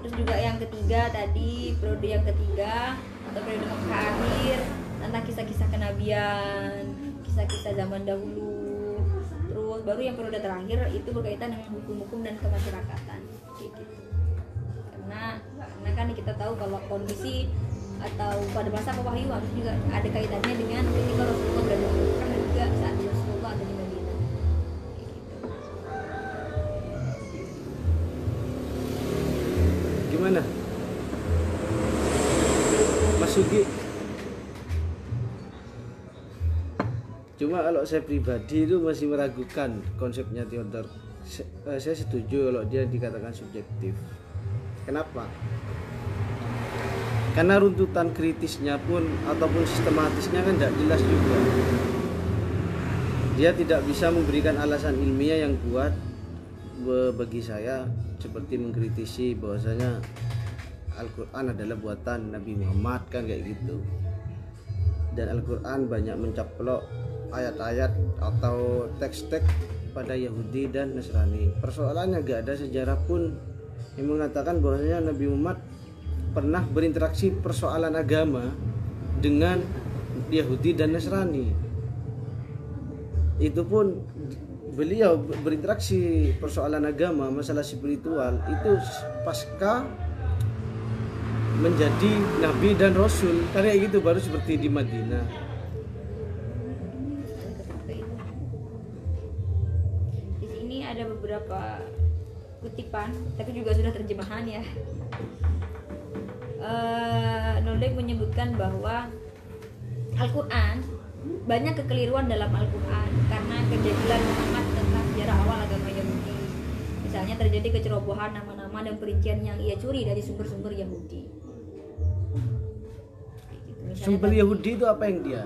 Terus juga yang ketiga tadi periode yang ketiga atau periode Mekah akhir tentang kisah-kisah kenabian kisah-kisah zaman dahulu. Terus baru yang periode terakhir itu berkaitan dengan hukum-hukum dan kemasyarakatan karena karena kan kita tahu kalau kondisi atau pada masa pewahyuan juga ada kaitannya dengan ketika Rasulullah berada di Mekah dan juga saat Rasulullah ada di Madinah. Gimana? Mas Sugi? Cuma kalau saya pribadi itu masih meragukan konsepnya Theodor eh, saya setuju kalau dia dikatakan subjektif kenapa? Karena runtutan kritisnya pun ataupun sistematisnya kan tidak jelas juga. Dia tidak bisa memberikan alasan ilmiah yang kuat bagi saya seperti mengkritisi bahwasanya Al-Quran adalah buatan Nabi Muhammad kan kayak gitu. Dan Al-Quran banyak mencaplok ayat-ayat atau teks-teks pada Yahudi dan Nasrani. Persoalannya gak ada sejarah pun yang mengatakan bahwasanya Nabi Muhammad pernah berinteraksi persoalan agama dengan Yahudi dan Nasrani. Itu pun beliau berinteraksi persoalan agama masalah spiritual itu pasca menjadi nabi dan rasul. Kayak gitu baru seperti di Madinah. Di sini ada beberapa kutipan tapi juga sudah terjemahan ya. Eh, Noldek menyebutkan bahwa Al-Quran banyak kekeliruan dalam Al-Quran karena kejahilan Muhammad tentang sejarah awal agama Yahudi. Misalnya terjadi kecerobohan nama-nama dan perincian yang ia curi dari sumber-sumber Yahudi. Gitu. Misalnya sumber tadi- Yahudi itu apa yang dia?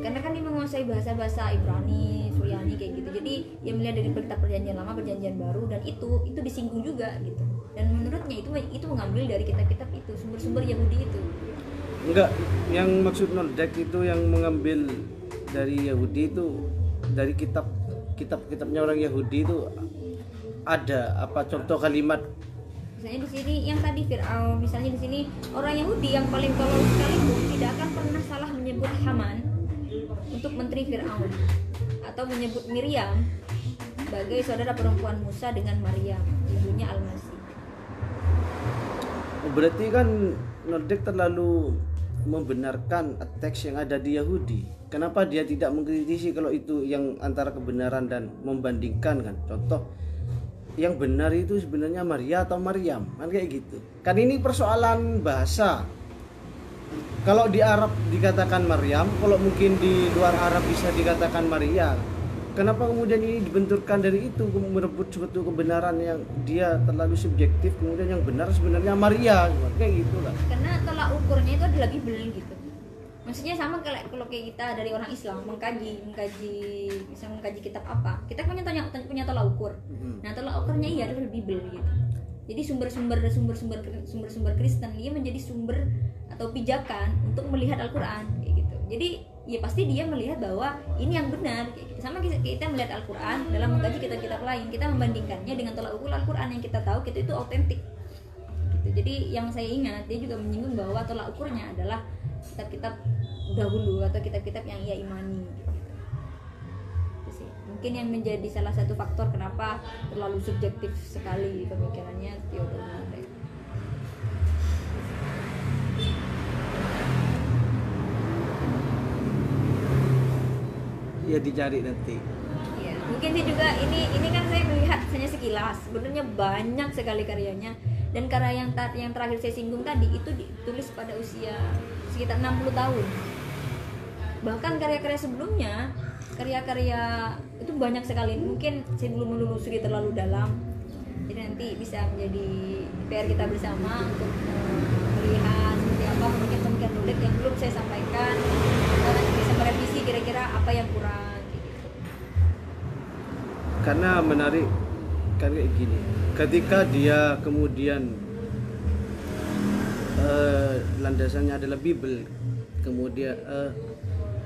Karena kan menguasai bahasa-bahasa Ibrani, Suryani kayak gitu. Jadi dia melihat dari kitab perjanjian lama, perjanjian baru dan itu itu disinggung juga gitu. Dan menurutnya itu itu mengambil dari kitab-kitab itu, sumber-sumber Yahudi itu. enggak yang maksud Noldek itu yang mengambil dari Yahudi itu dari kitab kitab-kitabnya orang Yahudi itu ada apa contoh kalimat Misalnya di sini yang tadi Fir'aun, misalnya di sini orang Yahudi yang paling tolol sekalipun tidak akan pernah salah menyebut Haman untuk menteri Fir'aun atau menyebut Miriam sebagai saudara perempuan Musa dengan Maryam, ibunya Al-Masih. Berarti kan Nordek terlalu membenarkan teks yang ada di Yahudi. Kenapa dia tidak mengkritisi kalau itu yang antara kebenaran dan membandingkan kan? Contoh yang benar itu sebenarnya Maria atau Maryam kan kayak gitu. Kan ini persoalan bahasa. Kalau di Arab dikatakan Maryam, kalau mungkin di luar Arab bisa dikatakan Maria. Kenapa kemudian ini dibenturkan dari itu merebut suatu kebenaran yang dia terlalu subjektif kemudian yang benar sebenarnya Maria kayak gitu lah. karena tolak ukurnya itu adalah Bible gitu maksudnya sama kayak kalau kayak kita dari orang Islam mengkaji mengkaji bisa mengkaji kitab apa kita punya tanya punya tolak ukur Hmm. nah tolak ukurnya iya adalah Bible gitu jadi sumber-sumber sumber-sumber sumber-sumber Kristen dia menjadi sumber atau pijakan untuk melihat Al-Quran gitu. Jadi ya pasti dia melihat bahwa ini yang benar gitu. Sama kita, melihat Al-Quran dalam mengkaji kitab-kitab lain kita membandingkannya dengan tolak ukur Al-Quran yang kita tahu kita itu autentik. Gitu. Jadi yang saya ingat dia juga menyinggung bahwa tolak ukurnya adalah kitab-kitab dahulu atau kitab-kitab yang ia imani gitu. Mungkin yang menjadi salah satu faktor kenapa terlalu subjektif sekali pemikirannya Theodor Montek ya dicari nanti Ya, mungkin sih juga ini ini kan saya melihat hanya sekilas. Sebenarnya banyak sekali karyanya dan karya yang ta- yang terakhir saya singgung tadi itu ditulis pada usia sekitar 60 tahun. Bahkan karya-karya sebelumnya, karya-karya itu banyak sekali. Mungkin saya belum menelusuri terlalu dalam. Jadi nanti bisa menjadi PR kita bersama untuk eh, melihat seperti apa Nulik yang belum saya sampaikan. Kita bisa merevisi apa yang kurang. gitu. karena menarik kan kayak gini ketika dia kemudian eh, landasannya adalah Bible kemudian eh,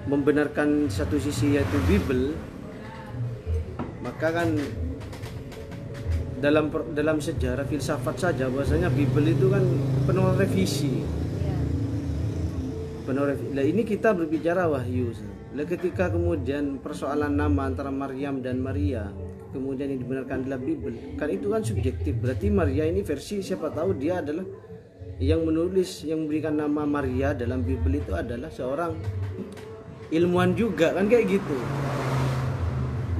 membenarkan satu sisi yaitu Bible maka kan dalam dalam sejarah filsafat saja bahwasanya Bible itu kan penuh revisi Ya. penuh revi- Lah ini kita berbicara wahyu. Lah ketika kemudian persoalan nama antara Maryam dan Maria kemudian yang dibenarkan adalah Bible, kan itu kan subjektif. Berarti Maria ini versi siapa tahu dia adalah yang menulis yang memberikan nama Maria dalam Bible itu adalah seorang ilmuwan juga kan kayak gitu.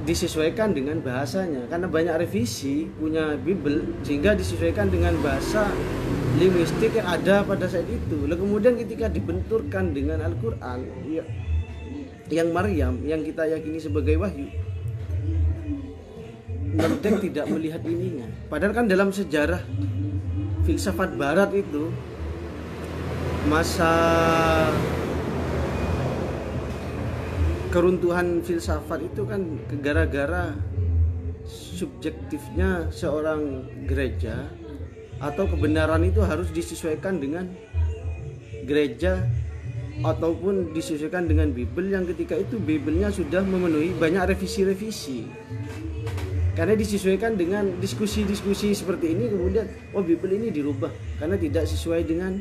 Disesuaikan dengan bahasanya karena banyak revisi punya Bible sehingga disesuaikan dengan bahasa linguistik yang ada pada saat itu. Lalu kemudian ketika dibenturkan dengan Al-Qur'an ya, yang Maryam yang kita yakini sebagai wahyu Merdek tidak melihat ininya. Padahal kan dalam sejarah filsafat barat itu masa keruntuhan filsafat itu kan gara-gara subjektifnya seorang gereja atau kebenaran itu harus disesuaikan dengan gereja ataupun disesuaikan dengan Bible yang ketika itu Biblenya sudah memenuhi banyak revisi-revisi karena disesuaikan dengan diskusi-diskusi seperti ini kemudian oh Bible ini dirubah karena tidak sesuai dengan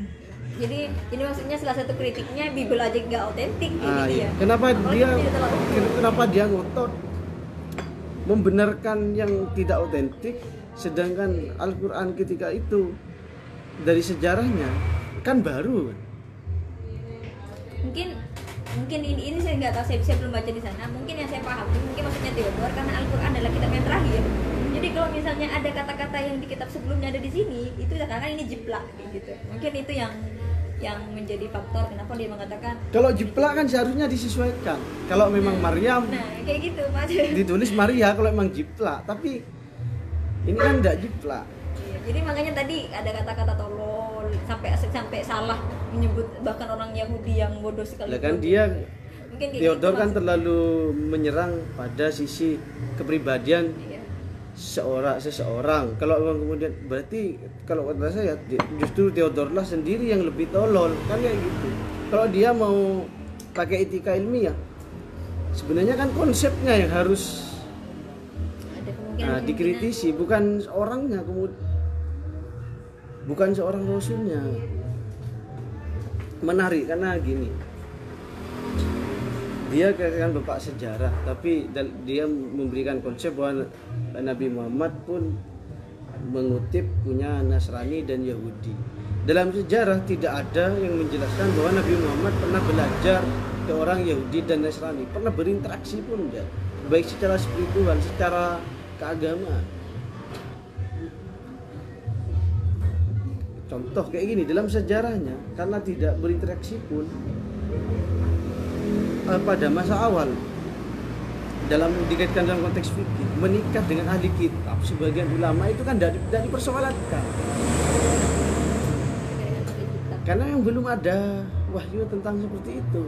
Jadi ini maksudnya salah satu kritiknya Bible aja nggak otentik Ah, iya. ya. Kenapa Apalagi dia kenapa dia ngotot membenarkan yang tidak otentik sedangkan Al-Qur'an ketika itu dari sejarahnya kan baru Mungkin mungkin ini, ini saya nggak tahu saya, saya belum baca di sana. Mungkin yang saya paham mungkin maksudnya Theodor karena Al-Qur'an adalah kitab yang terakhir. Jadi kalau misalnya ada kata-kata yang di kitab sebelumnya ada di sini, itu karena ini jiplak gitu. Mungkin itu yang yang menjadi faktor kenapa dia mengatakan kalau jiplak kan seharusnya disesuaikan kalau memang Maryam nah kayak gitu Mas. ditulis Maria kalau memang jiplak tapi ini kan tidak jiplak Iya, Jadi makanya tadi ada kata-kata tolol sampai sampai salah menyebut bahkan orang Yahudi yang bodoh sekali. Lah kan dia Mungkin Theodor gitu kan terlalu menyerang pada sisi kepribadian Iya. seorang seseorang. Kalau memang kemudian berarti kalau kata saya justru Theodor lah sendiri yang lebih tolol. Kan kayak gitu. Kalau dia mau pakai etika ilmiah sebenarnya kan konsepnya yang harus ada nah, dikritisi bukan orangnya kemudian bukan seorang rasulnya. Menarik karena gini. Dia kan bapak sejarah tapi dia memberikan konsep bahwa Nabi Muhammad pun mengutip punya Nasrani dan Yahudi. Dalam sejarah tidak ada yang menjelaskan bahwa Nabi Muhammad pernah belajar ke orang Yahudi dan Nasrani. Pernah berinteraksi pun enggak baik secara spiritual secara keagamaan contoh kayak gini dalam sejarahnya karena tidak berinteraksi pun eh, pada masa awal dalam dikaitkan dalam konteks fikih menikah dengan ahli kitab sebagian ulama itu kan tidak dipersoalkan karena yang belum ada wahyu tentang seperti itu.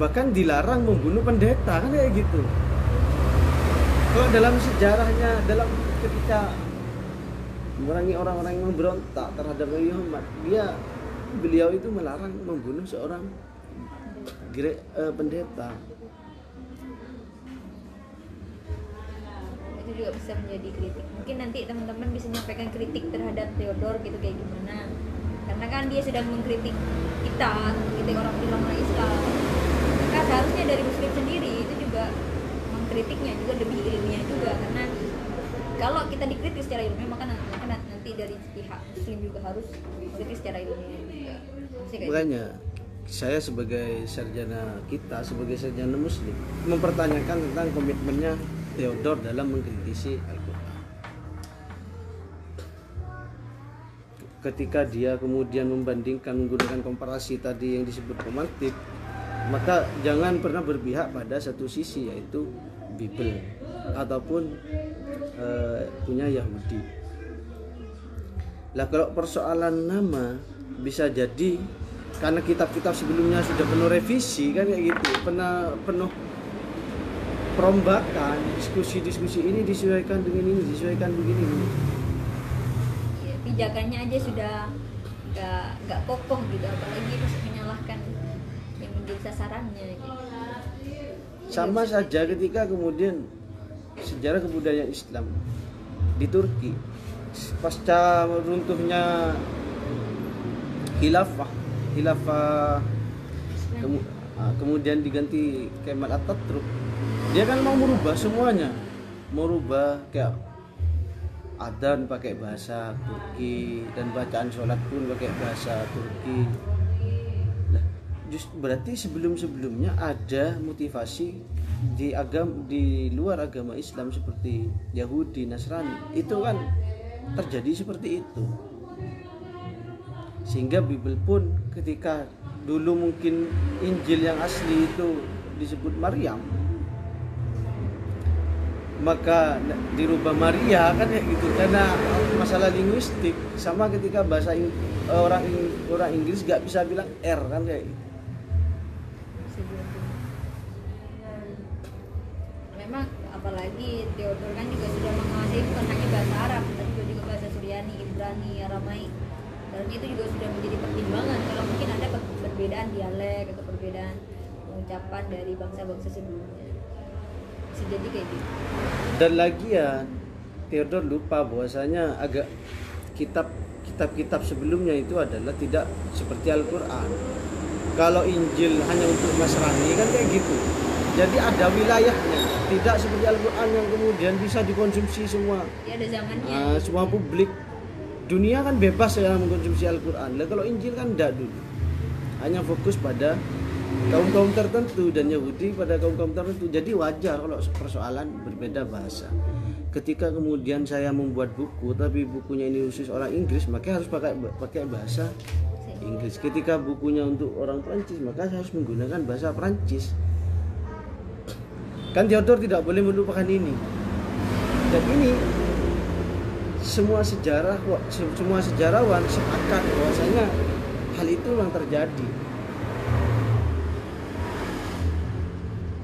Bahkan dilarang membunuh pendeta kan kayak gitu. Kalau dalam sejarahnya dalam ketika memerangi orang-orang yang memberontak terhadap Nabi Muhammad. Dia beliau itu melarang membunuh seorang gere- eh, pendeta. Itu juga bisa menjadi kritik. Mungkin nanti teman-teman bisa menyampaikan kritik terhadap Theodor gitu kayak gimana. Karena kan dia sedang mengkritik kita mengkritik orang orang Islam. Maka seharusnya dari muslim sendiri itu juga mengkritiknya juga lebih ilmiah juga. Karena kalau kita dikritik secara ilmiah maka nanti, dari pihak muslim juga harus mengkritik secara ilmiah. Makanya saya sebagai sarjana kita sebagai sarjana muslim mempertanyakan tentang komitmennya Theodor dalam mengkritisi Al-Quran. Ketika dia kemudian membandingkan menggunakan komparasi tadi yang disebut romantik maka jangan pernah berpihak pada satu sisi yaitu Bible ataupun eh, punya Yahudi lah kalau persoalan nama bisa jadi karena kitab-kitab sebelumnya sudah penuh revisi kan kayak gitu, pernah penuh perombakan, diskusi-diskusi ini disesuaikan dengan ini, disesuaikan begini. ya, pijakannya aja sudah nggak nggak kokoh gitu apalagi terus menyalahkan yang menjadi sasarannya gitu. Sama saja ketika kemudian sejarah kebudayaan Islam di Turki pasca runtuhnya khilafah khilafah kemu- ah, kemudian diganti Kemal Atatürk. Dia kan mau merubah semuanya. Mau rubah kayak adan pakai bahasa Turki dan bacaan sholat pun pakai bahasa Turki. Lah, just berarti sebelum-sebelumnya ada motivasi di agam di luar agama Islam seperti Yahudi, Nasrani. Itu kan terjadi seperti itu. Sehingga Bible pun ketika dulu mungkin Injil yang asli itu disebut Maryam maka dirubah Maria kan ya gitu karena masalah linguistik sama ketika bahasa Ing- orang Ing- orang Inggris nggak bisa bilang R kan kayak gitu. memang apalagi Theodor kan juga sudah menguasai hanya bahasa Arab tapi juga, juga bahasa Suryani, Aramaik dan itu juga sudah menjadi pertimbangan. Kalau mungkin ada per- perbedaan dialek atau perbedaan pengucapan dari bangsa-bangsa sebelumnya. Bisa jadi kayak gitu. Dan lagian Theodor lupa bahwasanya agak kitab kitab-kitab sebelumnya itu adalah tidak seperti Al-Qur'an. Kalau Injil hanya untuk Nasrani kan kayak gitu. Jadi ada wilayahnya, tidak seperti Al-Qur'an yang kemudian bisa dikonsumsi semua. Ya ada zamannya. Ah, semua publik. Dunia kan bebas ya mengkonsumsi Al-Qur'an. Lah kalau Injil kan tidak dulu. Hanya fokus pada kaum-kaum tertentu dan Yahudi pada kaum-kaum tertentu. Jadi wajar kalau persoalan berbeda bahasa. Ketika kemudian saya membuat buku tapi bukunya ini khusus orang Inggris, maka harus pakai pakai bahasa Inggris. Ketika bukunya untuk orang Prancis, maka saya harus menggunakan bahasa Prancis. Kan Theodor tidak boleh melupakan ini. Dan ini semua sejarah se- semua sejarawan sepakat bahwasanya hal itu memang terjadi.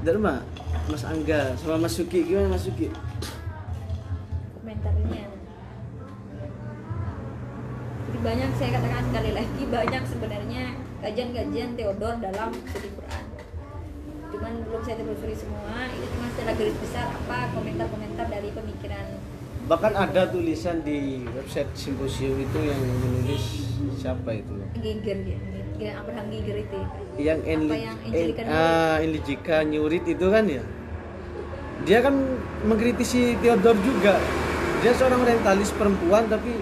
Mbak, Mas Angga sama Mas Suki gimana Mas Suki? komentarnya jadi banyak saya katakan sekali lagi banyak sebenarnya kajian-kajian Theodor dalam studi Quran cuman belum saya telusuri semua itu cuma secara garis besar apa komentar-komentar dari pemikiran Bahkan ada tulisan di website simposium itu yang menulis siapa itu? Giger ya Giger Abraham Giger itu ya. Yang Enli, yang en, ah, Nyurit itu kan ya? Dia kan mengkritisi Theodor juga. Dia seorang orientalis perempuan tapi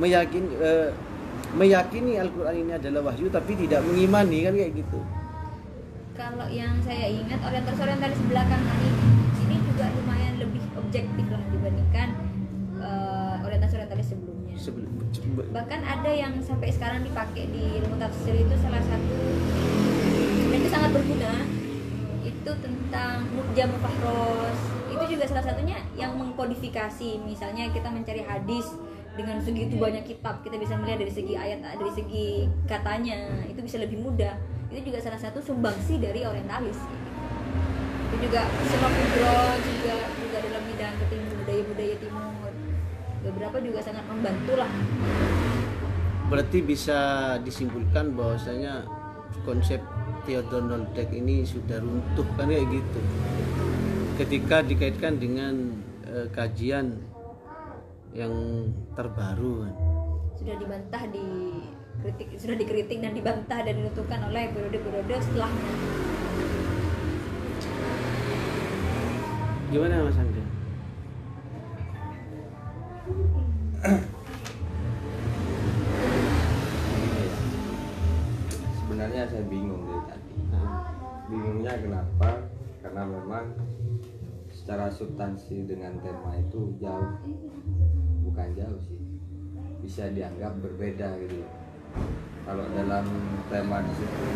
meyakini eh, meyakini Al-Qur'an ini adalah wahyu tapi tidak mengimani kan kayak gitu. kalau yang saya ingat orientalis orientalis belakangan ini ini juga lumayan lebih objektif lah dibandingkan eh, orientalis orientalis sebelumnya. Sebelum bahkan ada yang sampai sekarang dipakai di ilmu tafsir itu salah satu dan itu sangat berguna. Itu tentang Mukjam Fahros itu juga salah satunya yang mengkodifikasi. Misalnya kita mencari hadis dengan segitu banyak kitab. Kita bisa melihat dari segi ayat dari segi katanya. Itu bisa lebih mudah. Itu juga salah satu sumbangsi dari orientalis. Itu juga semua juga juga dalam bidang ketimur budaya budaya timur beberapa juga sangat membantu lah. Berarti bisa disimpulkan bahwasanya konsep Theodor Noldek ini sudah runtuh kan kayak gitu? Ketika dikaitkan dengan eh, kajian yang terbaru. Kan. sudah dibantah di kritik sudah dikritik dan dibantah dan ditentukan oleh periode-periode setelahnya. Gimana Mas Sebenarnya saya bingung dari tadi. Bingungnya kenapa? Karena memang secara substansi dengan tema itu jauh, bukan jauh sih, bisa dianggap berbeda gitu. Kalau dalam tema di situ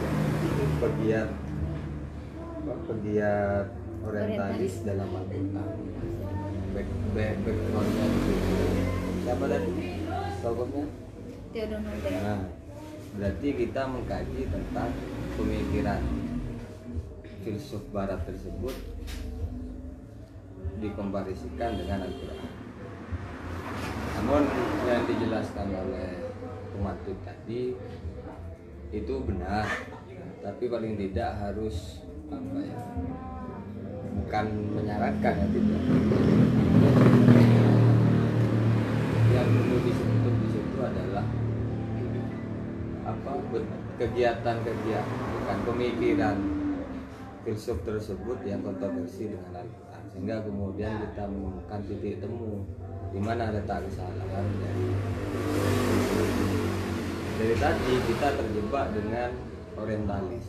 pegiat pegiat orientalis dalam Al-Quran back, back, backgroundnya itu siapa tadi tokohnya Nah, berarti kita mengkaji tentang pemikiran filsuf barat tersebut dikomparisikan dengan Al-Quran. Namun yang dijelaskan oleh pematut tadi itu benar, tapi paling tidak harus apa ya? Bukan menyarankan ya tidak. Yang perlu disebut di situ adalah apa kegiatan-kegiatan bukan pemikiran filsuf tersebut yang kontroversi dengan Al-Quran. Sehingga kemudian kita menemukan titik temu di mana letak kesalahan dari dari tadi kita terjebak dengan orientalis.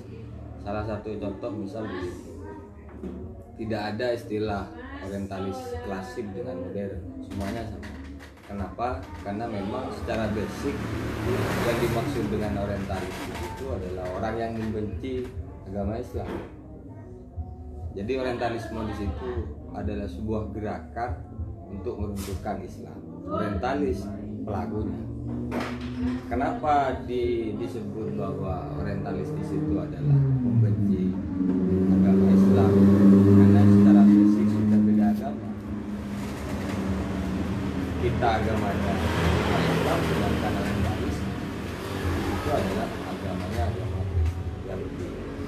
Salah satu contoh misal begini tidak ada istilah orientalis klasik dengan modern. Semuanya sama kenapa? Karena memang secara basic yang dimaksud dengan orientalis itu adalah orang yang membenci agama Islam. Jadi orientalisme di situ adalah sebuah gerakan untuk meruntuhkan Islam. Orientalis pelakunya. Kenapa di, disebut bahwa orientalis di situ adalah membenci agama Islam karena secara basic sudah beda agama kita agamanya Islam sedangkan orientalis itu adalah agamanya agama Yahudi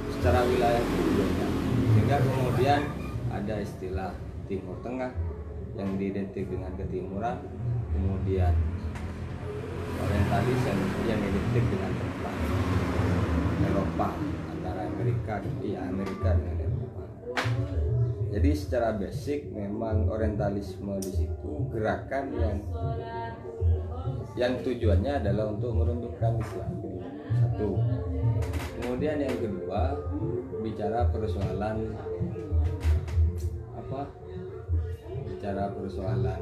secara wilayah itu berbeda sehingga kemudian ada istilah Timur Tengah yang diidentik dengan ketimuran. Kemudian orientalis yang, yang identik dengan tempat Eropa antara Amerika iya Amerika dengan Eropa jadi secara basic memang orientalisme di situ gerakan yang yang tujuannya adalah untuk meruntuhkan Islam. Satu. Kemudian yang kedua bicara persoalan apa? Bicara persoalan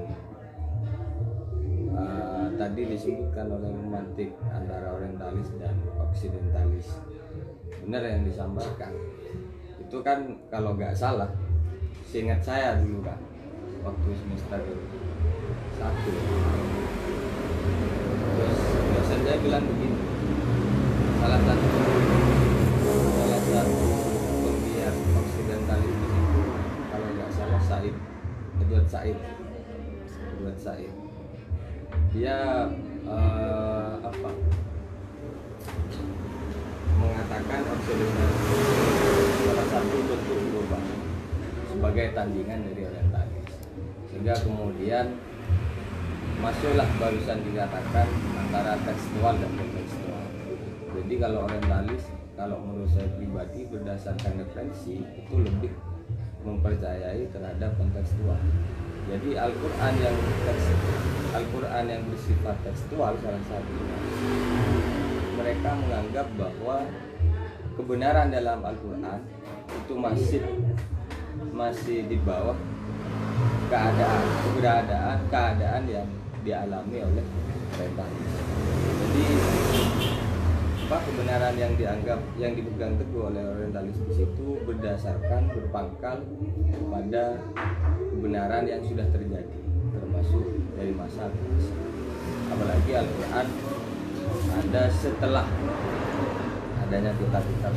uh, tadi disebutkan oleh romantik antara orientalis dan oksidentalis. Benar yang disampaikan. Itu kan kalau nggak salah seingat saya dulu kan waktu semester satu. Terus dosen saya bilang begini salah satu salah satu penggiat oksidentalis itu kalau nggak salah Said Edward Said. Edward Said. Dia eh, apa? Mengatakan oksidentalis salah satu bentuk sebagai tandingan dari orientalis. Sehingga kemudian masuklah barusan dikatakan antara tekstual dan kontekstual. Jadi kalau orientalis kalau menurut saya pribadi berdasarkan referensi itu lebih mempercayai terhadap kontekstual. Jadi Al-Quran yang Al-Quran yang bersifat tekstual salah satunya mereka menganggap bahwa kebenaran dalam Al-Quran itu masih masih di bawah keadaan keberadaan keadaan yang dialami oleh mereka. Jadi apa kebenaran yang dianggap yang dipegang teguh oleh orientalis di situ berdasarkan berpangkal pada kebenaran yang sudah terjadi termasuk dari masa ke masa. Apalagi Al-Quran ada setelah adanya kitab-kitab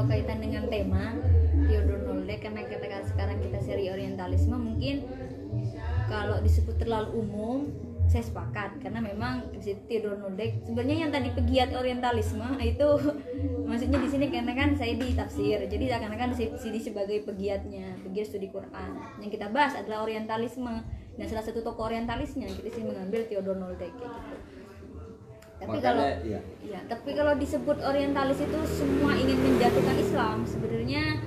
kalau kaitan dengan tema Theodor Nolde karena kita sekarang kita seri orientalisme mungkin kalau disebut terlalu umum saya sepakat. Karena memang di situ Theodor Nodek sebenarnya yang tadi pegiat orientalisme [laughs] itu maksudnya di sini karena kan saya di tafsir. Jadi akan-akan di sini sebagai pegiatnya pegiat studi Quran. Yang kita bahas adalah orientalisme. Dan salah satu tokoh orientalisnya kita sih mengambil Theodor Nodek kayak gitu tapi Makanya, kalau iya. ya tapi kalau disebut orientalis itu semua ingin menjatuhkan Islam sebenarnya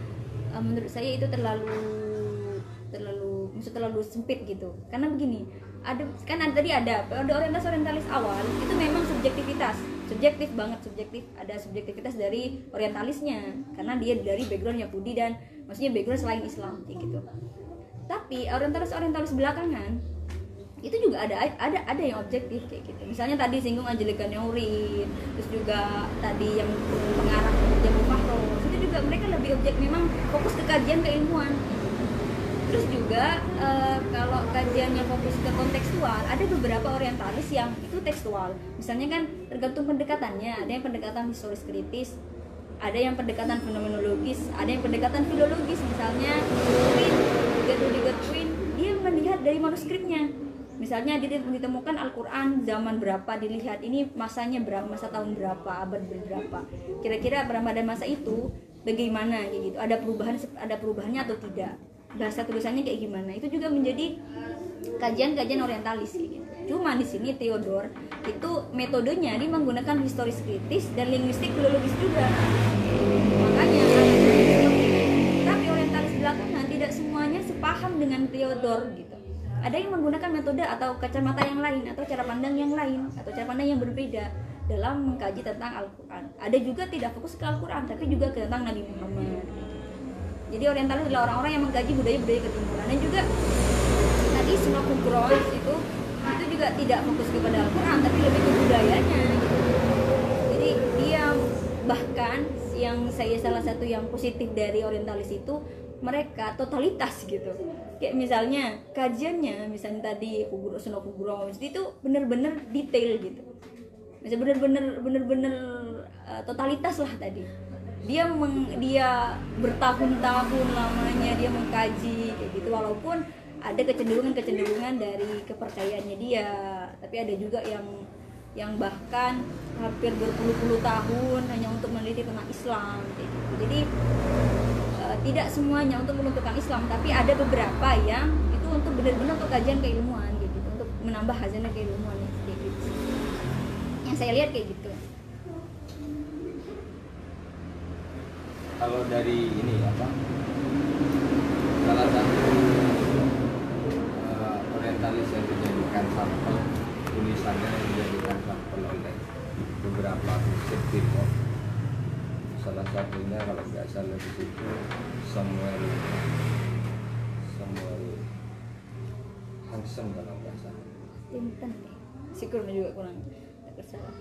eh, menurut saya itu terlalu terlalu maksud terlalu sempit gitu. Karena begini ada kan ada, tadi ada ada orientalis orientalis awal itu memang subjektivitas. Subjektif banget subjektif. Ada subjektivitas dari orientalisnya karena dia dari background Yahudi dan maksudnya background selain Islam kayak gitu. Tapi orientalis orientalis belakangan itu juga ada ada ada yang objektif kayak gitu. Misalnya tadi singgung Angelika Neurin terus juga tadi yang pengarang Jamu Fahros itu juga mereka lebih objek memang fokus ke kajian keilmuan. Terus juga eh, kalau kajiannya fokus ke kontekstual ada beberapa orientalis yang itu tekstual. Misalnya kan tergantung pendekatannya. Ada yang pendekatan historis kritis ada yang pendekatan fenomenologis ada yang pendekatan filologis. Misalnya Rudiger Twin dia melihat dari manuskripnya misalnya ditemukan Al-Quran zaman berapa dilihat ini masanya berapa masa tahun berapa abad berapa. Kira-kira pada masa itu bagaimana kayak gitu. Ada perubahan ada perubahannya atau tidak? Bahasa tulisannya kayak gimana? Itu juga menjadi kajian-kajian orientalis gitu. Cuma di sini Theodor itu metodenya dia menggunakan historis kritis dan linguistik filologis juga. Makanya tapi orientalis belakangan tidak semuanya sepaham dengan Theodor gitu ada yang menggunakan metode atau kacamata yang lain atau cara pandang yang lain atau cara pandang yang berbeda dalam mengkaji tentang Al-Quran. Ada juga tidak fokus ke Al-Quran tapi juga ke tentang Nabi Muhammad. Jadi orientalis adalah orang-orang yang mengkaji budaya-budaya ketimuran dan juga tadi semua Gross itu itu juga tidak fokus kepada Al-Quran tapi lebih ke budayanya gitu. jadi dia bahkan yang saya salah satu yang positif dari orientalis itu mereka totalitas gitu. Kayak misalnya kajiannya misalnya tadi kubur suno kubro itu bener-bener detail gitu. Misalnya bener-bener bener-bener uh, totalitas lah tadi. Dia meng, dia bertahun-tahun lamanya dia mengkaji kayak gitu walaupun ada kecenderungan-kecenderungan dari kepercayaannya dia. Tapi ada juga yang yang bahkan hampir berpuluh-puluh tahun hanya untuk meneliti tentang Islam gitu. jadi tidak semuanya untuk menentukan Islam tapi ada beberapa yang itu untuk benar-benar untuk kajian keilmuan gitu untuk menambah hasilnya keilmuan gitu yang saya lihat kayak gitu. Kalau dari ini apa? Salah satu uh, orientalis yang dijadikan sampel tulisannya yang dijadikan sampel oleh beberapa musik timur salah satunya kalau nggak salah di situ Samuel Samuel Hansen kalau nggak salah Tinten Syukur juga kurang tak salah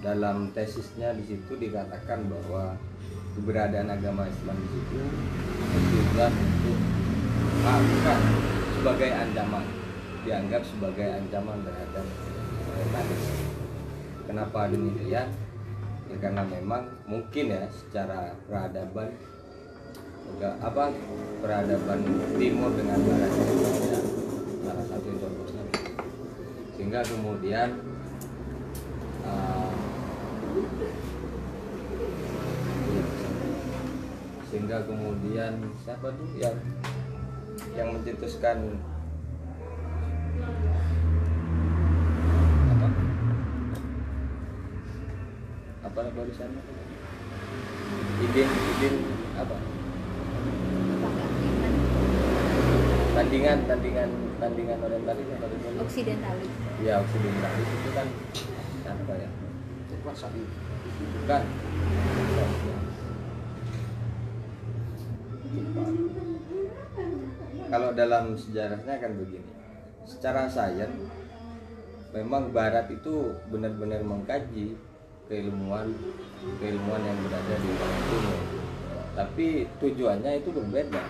dalam tesisnya di situ dikatakan bahwa keberadaan agama Islam di situ bertujuan untuk bukan sebagai ancaman dianggap sebagai ancaman terhadap. Kenapa demikian? Ya, karena memang mungkin ya secara peradaban juga apa peradaban timur dengan barat itu salah satu contohnya. Sehingga kemudian uh, sehingga kemudian siapa tuh yang yang mencetuskan apa apa barusan? Idin idin apa? Tandingan tandingan tandingan orientalis apa orientalis Oksidentalis ya oksidentalis itu kan apa ya? Wasabi. bukan kalau dalam sejarahnya kan begini. Secara sains memang barat itu benar-benar mengkaji keilmuan keilmuan yang berada di barat timur tapi tujuannya itu berbeda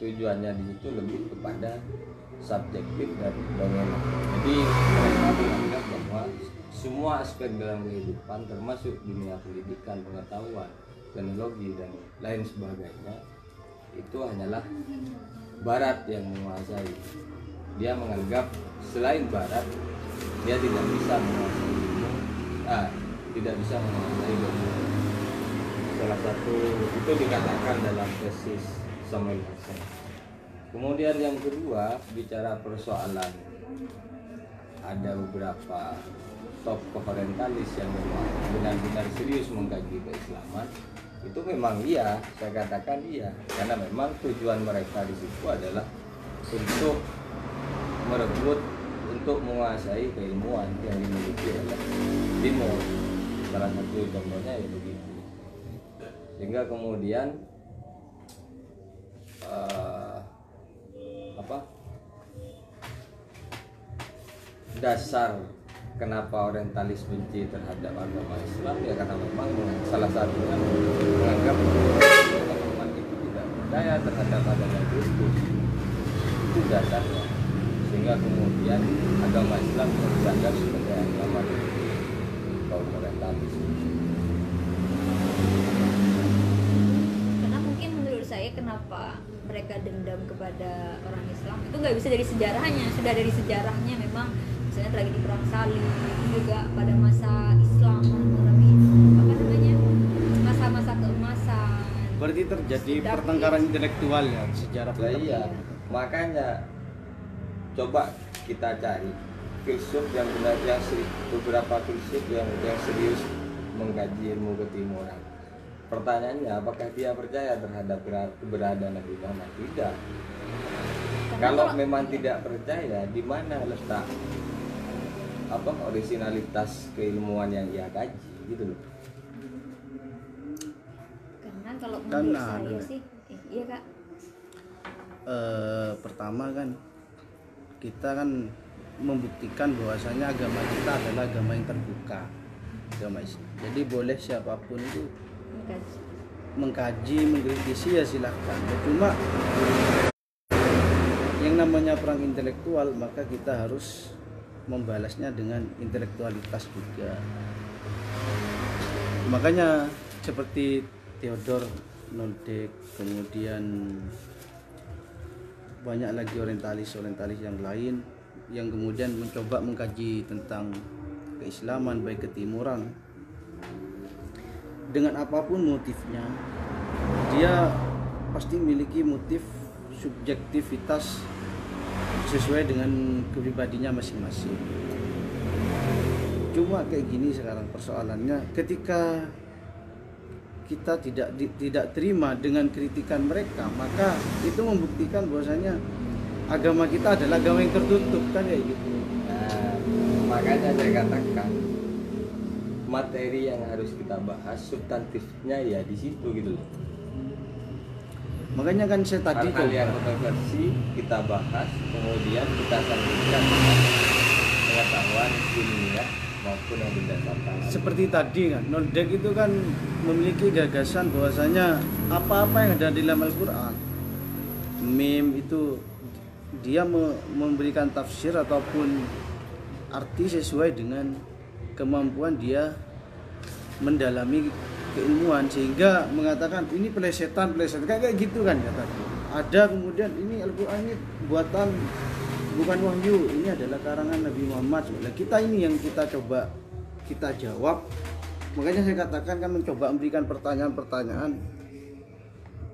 tujuannya di situ lebih kepada subjektif dan bagaimana. Jadi mereka menganggap bahwa semua aspek dalam kehidupan termasuk dunia pendidikan pengetahuan teknologi dan lain sebagainya itu hanyalah barat yang menguasai. Dia menganggap selain barat dia tidak bisa menguasai. ilmu ah tidak bisa menguasai ilmu salah satu itu dikatakan dalam tesis Samuel kemudian yang kedua bicara persoalan. Ada beberapa tokoh orientalis yang memang benar-benar serius mengkaji keislaman. Itu memang iya saya katakan iya. Karena memang tujuan mereka di situ adalah untuk merebut untuk menguasai keilmuan yang dimiliki oleh timur salah satu contohnya ya begitu. Sehingga kemudian eh, apa? Dasar kenapa orientalis benci terhadap agama Islam ya karena memang salah satunya menganggap teman-teman itu tidak percaya terhadap agama Kristus. Itu dasarnya. Sehingga kemudian agama Islam dianggap sebagai agama orientalis karena mungkin menurut saya kenapa mereka dendam kepada orang Islam itu nggak bisa dari sejarahnya. Sudah dari sejarahnya memang misalnya tragedi perang salib itu juga pada masa Islam mengalami apa namanya masa-masa keemasan. Berarti terjadi Sudah. pertengkaran intelektual ya sejarah iya, makanya coba kita cari filsuf yang benar yang seri- beberapa filsuf yang yang serius mengkaji ilmu ketimuran. Pertanyaannya, apakah dia percaya terhadap keberadaan Nabi Muhammad? Tidak. Karena Kalau kalau- memang tidak percaya, di mana letak apa originalitas keilmuan yang ia kaji gitu loh. karena kalau menurut Karena saya ada. sih eh, iya kak eh, pertama kan kita kan membuktikan bahwasanya agama kita adalah agama yang terbuka. Agama Islam. Jadi boleh siapa pun itu Mengkaji. mengkritisi ya silahkan. Ya, cuma yang namanya perang intelektual maka kita harus membalasnya dengan intelektualitas juga. Makanya seperti Theodor Noldek kemudian banyak lagi orientalis-orientalis yang lain yang kemudian mencoba mengkaji tentang keislaman baik ketimuran. Dengan apa pun motifnya dia pasti memiliki motif subjektivitas sesuai dengan kepribadinya masing-masing. Cuma kayak gini sekarang persoalannya. Ketika kita tidak tidak terima dengan kritikan mereka maka itu membuktikan bahwasanya agama kita adalah agama yang tertutup kan kayak gitu. Nah, makanya saya katakan materi yang harus kita bahas substantifnya ya di situ gitu loh. makanya kan saya tadi Hal-hal yang kontroversi kita bahas, kemudian kita sandingkan dengan pengetahuan ilmiah maupun yang berdasarkan. Seperti tadi kan Nordek itu kan memiliki gagasan bahwasanya apa-apa yang ada di dalam Al-Qur'an. Meme itu dia me- memberikan tafsir ataupun arti sesuai dengan kemampuan dia mendalami keilmuan. Sehingga mengatakan ini pelesetan pelesetan kayak kayak gitu kan kata ada kemudian ini Al-Qur'an ini buatan bukan wahyu. Ini adalah karangan Nabi Muhammad. Nah, kita ini yang kita coba kita jawab. Makanya saya katakan kan mencoba memberikan pertanyaan-pertanyaan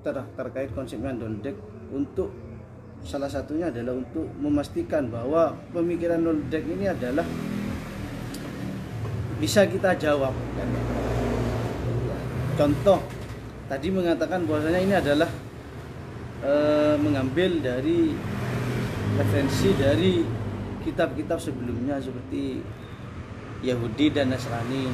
ter- terkait konsepnya Dondek untuk salah satunya adalah untuk memastikan bahwa pemikiran Dondek ini adalah bisa kita jawab contoh tadi mengatakan bahwasanya ini adalah eh, mengambil dari referensi dari kitab-kitab sebelumnya seperti Yahudi dan Nasrani.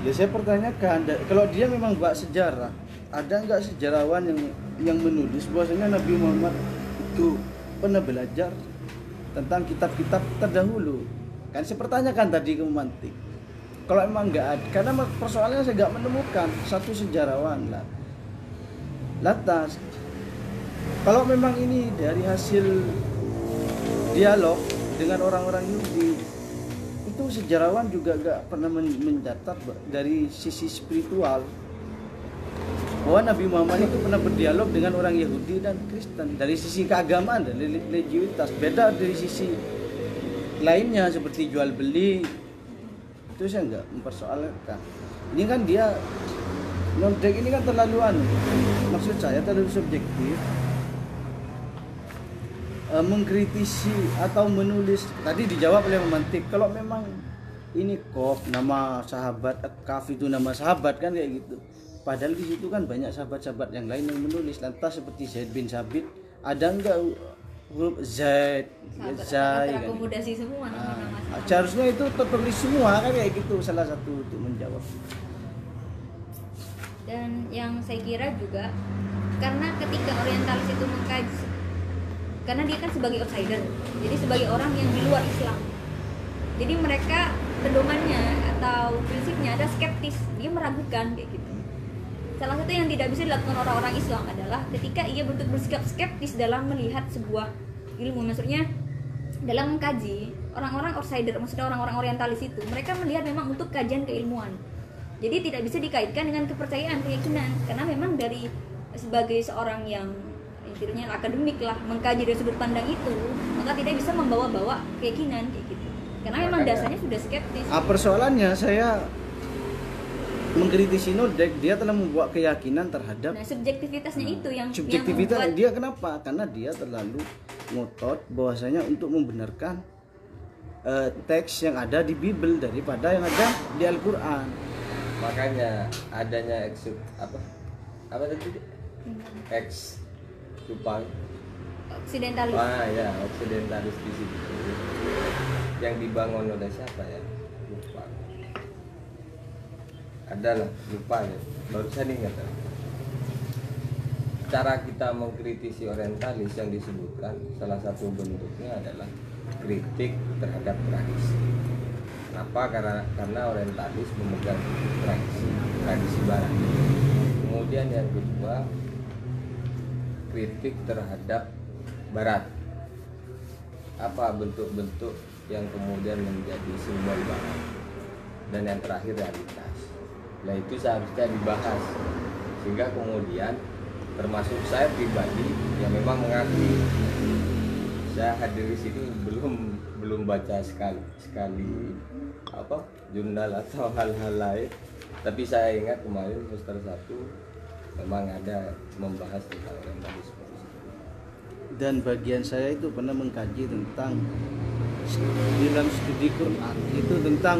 Ya saya pertanyakan, kalau dia memang bak sejarah, ada nggak sejarawan yang yang menulis bahwasanya Nabi Muhammad itu pernah belajar tentang kitab-kitab terdahulu? Kan saya pertanyakan tadi ke Mantik. Kalau emang nggak ada, karena persoalannya saya nggak menemukan satu sejarawan lah. Lantas kalau memang ini dari hasil dialog dengan orang-orang Yahudi itu sejarawan juga gak pernah men- mencatat dari sisi spiritual bahwa Nabi Muhammad itu pernah berdialog dengan orang Yahudi dan Kristen dari sisi keagamaan dan religiusitas. Beda dari sisi lainnya seperti jual beli. Itu saya nggak mempersoalkan. Ini kan dia non ini kan terlalu anu. Maksud saya terlalu subjektif. Eh, mengkritisi atau menulis. Tadi dijawab oleh memantik kalau memang ini kok nama sahabat kaf itu nama sahabat kan kayak gitu padahal di situ kan banyak sahabat-sahabat yang lain yang menulis. Lantas seperti Zaid bin Sabit ada enggak huruf Zaid Sahabat Zai kan? terakomodasi semua Ah, sahabat. seharusnya itu tertulis semua kan? Kayak gitu salah satu untuk menjawab. Dan yang saya kira juga karena ketika orientalis itu mengkaji karena dia kan sebagai outsider jadi sebagai orang yang di luar Islam. Jadi mereka pedomannya atau prinsipnya ada skeptis dia meragukan kayak gitu salah satu yang tidak bisa dilakukan orang-orang Islam adalah ketika ia bentuk bersikap skeptis dalam melihat sebuah ilmu. Maksudnya dalam mengkaji orang-orang outsider maksudnya orang-orang orientalis itu mereka melihat memang untuk kajian keilmuan. Jadi tidak bisa dikaitkan dengan kepercayaan keyakinan. Karena memang dari sebagai seorang yang istilahnya akademik lah mengkaji dari sudut pandang itu maka tidak bisa membawa-bawa keyakinan kayak gitu. Karena memang dasarnya sudah skeptis. Ah, persoalannya saya mengkritisi Nodek dia telah membuat keyakinan terhadap nah subjektivitasnya itu yang subjektivitas yang membuat dia kenapa? Karena dia terlalu ngotot bahwasanya untuk membenarkan eh, teks yang ada di Bible daripada yang ada di Al-Qur'an. Makanya adanya eks apa? Apa tadi? Eks Jepang. Oksidentalis ah ya oksidentalis di situ. Yang dibangun oleh siapa ya lupa ada lah lupa ya barusan ingat cara kita mengkritisi orientalis yang disebutkan salah satu bentuknya adalah kritik terhadap tradisi Kenapa? Karena karena orientalis memegang tradisi tradisi barat. Kemudian yang kedua kritik terhadap barat. Apa bentuk-bentuk yang kemudian menjadi simbol barat. Dan yang terakhir realitas. Nah itu seharusnya dibahas. Sehingga kemudian termasuk saya pribadi yang memang mengakui. Saya hadir di sini belum belum baca sekali sekali apa jurnal atau [laughs] hal-hal lain. Tapi saya ingat kemarin semester satu memang ada membahas tentang orientalisme dan bagian saya itu pernah mengkaji tentang dalam studi Quran itu tentang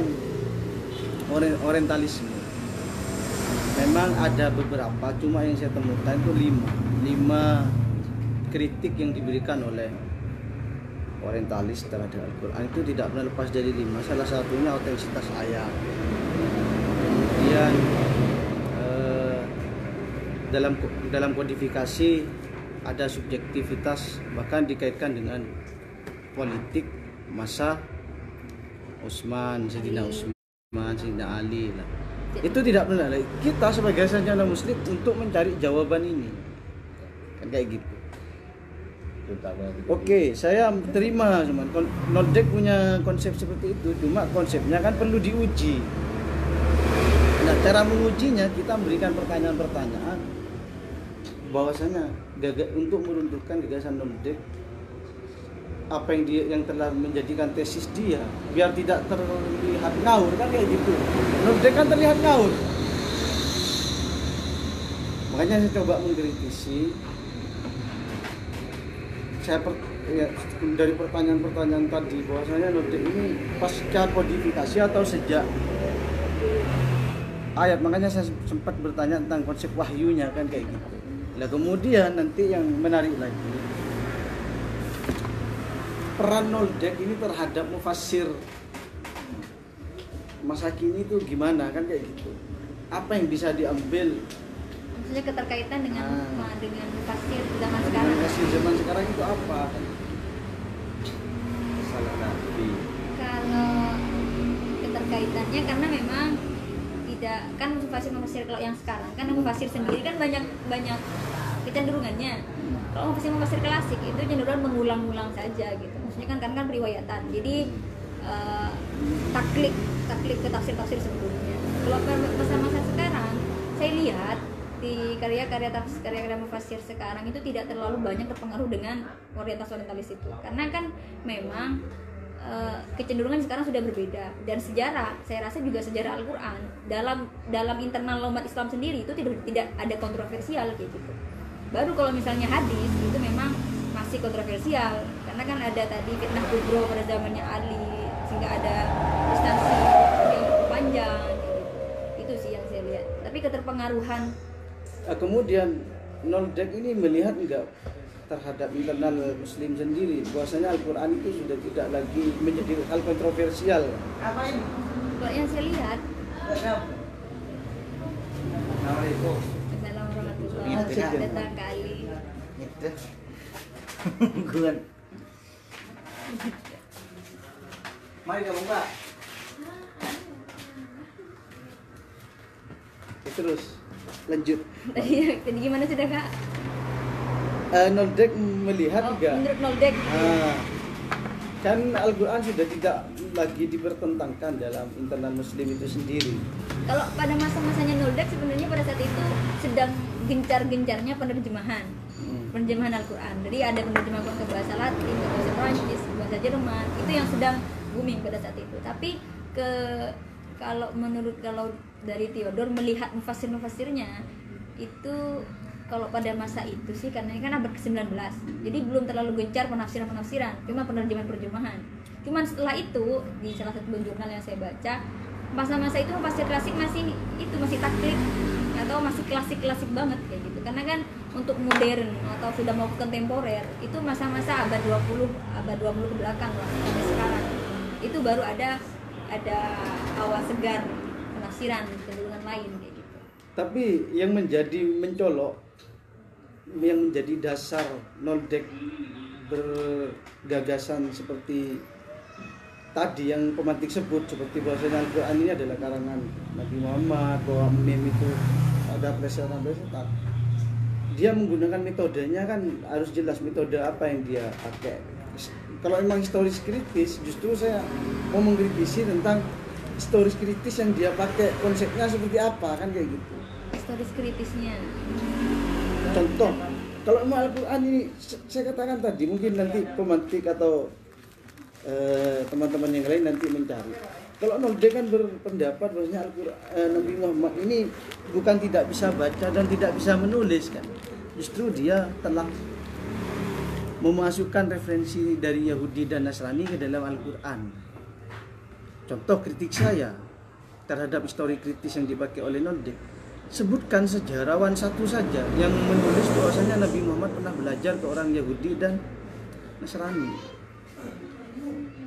ori- orientalisme memang ada beberapa cuma yang saya temukan itu lima. Lima kritik yang diberikan oleh orientalis terhadap Al-Quran itu tidak pernah lepas dari lima. Salah satunya autentisitas ayat. Kemudian eh, dalam dalam kodifikasi ada subjektivitas bahkan dikaitkan dengan politik masa Utsman, Sayyidina Utsman, Sayyidina Ali lah. Itu tidak benar. Kita sebagai sarjana muslim untuk mencari jawaban ini. Kan kayak gitu. Oke, saya terima cuman Nodek punya konsep seperti itu, cuma konsepnya kan perlu diuji. Nah, cara mengujinya kita memberikan pertanyaan-pertanyaan bahwasanya untuk meruntuhkan gagasan Nodek apa yang dia yang telah menjadikan tesis dia biar tidak terlihat ngawur kan kayak gitu. Nodek kan terlihat ngawur. Makanya saya coba mengkritisi saya per- ya, dari pertanyaan-pertanyaan tadi bahwasanya Nodek ini pasca kodifikasi atau sejak ayat makanya saya sempat bertanya tentang konsep wahyunya kan kayak gitu. Nah kemudian nanti yang menarik lagi peran Noldek ini terhadap mufassir? Masa kini itu gimana? Kan kayak gitu. Apa yang bisa diambil? Maksudnya keterkaitan dengan Ah. dengan pasir zaman dengan sekarang? Hasil zaman sekarang itu apa? salah nabi kalau keterkaitannya karena memang tidak kan mufasir mufasir kalau yang sekarang kan mufasir sendiri kan banyak banyak kecenderungannya. Kalau mufasir mufasir klasik itu cenderung mengulang-ulang saja gitu maksudnya kan kan kan periwayatan. Jadi eh, taklik taklik ke tafsir tafsir sebelumnya. Kalau masa-masa sekarang saya lihat seperti karya-karya tafsir karya-karya mufasir sekarang itu tidak terlalu banyak terpengaruh dengan orientasi orientalis itu. Karena kan memang eh, kecenderungan sekarang sudah berbeda. Dan sejarah saya rasa juga sejarah Al-Qur'an dalam dalam internal umat Islam sendiri itu tidak tidak ada kontroversial kayak gitu. Baru kalau misalnya hadis itu memang masih kontroversial karena kan ada tadi fitnah kubro pada zamannya Ali sehingga ada instansi yang panjang gitu. itu sih yang saya lihat. Tapi keterpengaruhan? Ah, kemudian Noldek ini melihat enggak terhadap internal muslim sendiri? Bahwasanya Al-Quran itu sudah tidak lagi menjadi hal kontroversial. Kalau yang saya lihat Assalamualaikum. Warahmatullahi wabarakatuh. Datang kali Itu. Mari kamu mbak. Ya, terus. Lanjut. Tadi tadi gimana sudah kak? Eh, Noldek melihat oh, enggak menurut Noldek. Ah, kan Al-Quran sudah tidak lagi dipertentangkan dalam internal muslim itu sendiri. Kalau pada masa-masanya Noldek sebenarnya pada saat itu sedang gencar-gencarnya penerjemahan. Hmm. penerjemahan Al-Quran. Jadi ada penerjemahan ke bahasa Latin ke bahasa Prancis bahasa Jerman itu yang sedang booming pada saat itu. Tapi ke kalau menurut kalau dari Theodor melihat mufasir-mufasirnya itu kalau pada masa itu sih karena ini kan abad ke-19 jadi belum terlalu gencar penafsiran-penafsiran cuma penerjemahan-penerjemahan cuman setelah itu di salah satu jurnal yang saya baca masa-masa itu mufasir klasik masih itu masih taklid atau masih klasik-klasik banget kayak gitu. Karena kan untuk modern atau sudah mau kontemporer itu masa-masa abad 20 abad 20 ke belakang lah sampai sekarang. Itu baru ada ada awal segar penafsiran kecenderungan lain kayak gitu. Tapi yang menjadi mencolok yang menjadi dasar Noldek bergagasan seperti tadi yang pemantik sebut seperti bahwasanya Al-Quran ini adalah karangan Nabi Muhammad bahwa meme itu ada plesetan plesetan dia menggunakan metodenya kan harus jelas metode apa yang dia pakai. Kalau memang historis kritis justru saya mau mengkritisi tentang historis kritis yang dia pakai. Konsepnya seperti apa kan kayak gitu. Historis kritisnya. Contoh kalau memang Al-Quran ini saya katakan tadi mungkin nanti pemantik atau eh, teman-teman yang lain nanti mencari kalau Nolde kan berpendapat bahwasanya Al-Quran eh, Nabi Muhammad ini bukan tidak bisa baca dan tidak bisa menulis kan. Justru dia telah memasukkan referensi dari Yahudi dan Nasrani ke dalam Al-Quran. Contoh kritik saya terhadap histori kritis yang dipakai oleh Nolde sebutkan sejarawan satu saja yang menulis bahwasanya Nabi Muhammad pernah belajar ke orang Yahudi dan Nasrani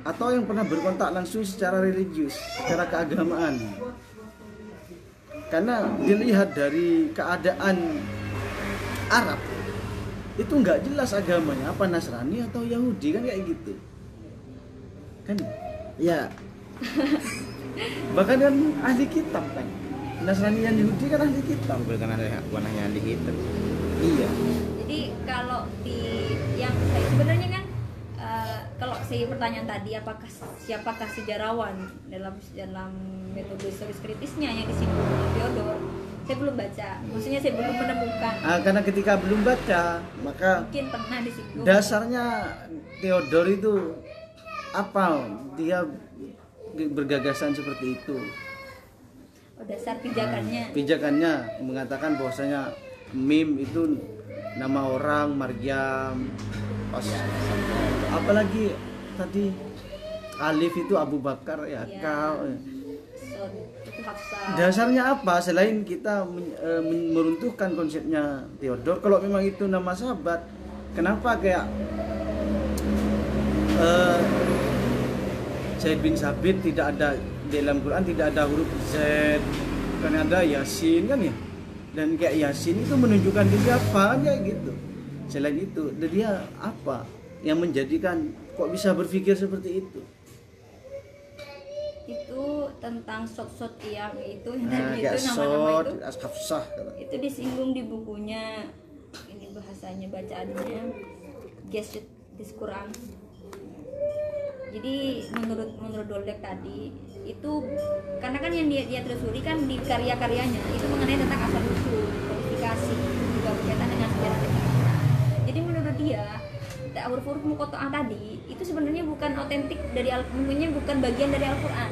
atau yang pernah berkontak langsung secara religius, secara keagamaan. Karena dilihat dari keadaan Arab itu nggak jelas agamanya apa Nasrani atau Yahudi kan kayak gitu. Kan? Ya. Bahkan kan ahli kitab kan? Nasrani dan Yahudi kan ahli kitab. Bukan ada bukan hanya di hitam. iya. Jadi kalau di yang saya sebenarnya kan kalau saya pertanyaan tadi apakah siapakah sejarawan dalam dalam metode historis kritisnya? Yang disinggung oleh Theodor saya belum baca. Maksudnya saya belum menemukan. Ah, karena ketika belum baca maka mungkin pernah disinggung. dasarnya Theodor itu apa dia bergagasan seperti itu. Oh, dasar pijakannya. Pijakannya mengatakan bahwasanya mim itu nama orang Maryam pas apalagi tadi Alif itu Abu Bakar ya Iya. kau itu Hafsah dasarnya apa? Selain kita men- meruntuhkan konsepnya Theodor kalau memang itu nama sahabat kenapa kayak eh, Zaid bin Sabit tidak ada di dalam Quran tidak ada huruf Z kan ada Yasin kan ya dan kayak Yasin itu menunjukkan dia siapa kan kayak gitu. Selain itu dan dia apa yang menjadikan kok bisa berpikir seperti itu? Itu tentang shot-shot yang itu nah, itu nama-nama itu. Hafsah itu disinggung di bukunya ini bahasanya bacaannya Gesed Quran jadi menurut menurut Dolek tadi itu karena kan yang dia dia telusuri kan di karya-karyanya itu mengenai tentang asal usul kodifikasi juga berkaitan dengan sejarah kita. jadi menurut dia huruf-huruf mukotoah tadi itu sebenarnya bukan otentik dari al mungkinnya bukan bagian dari Al-Quran.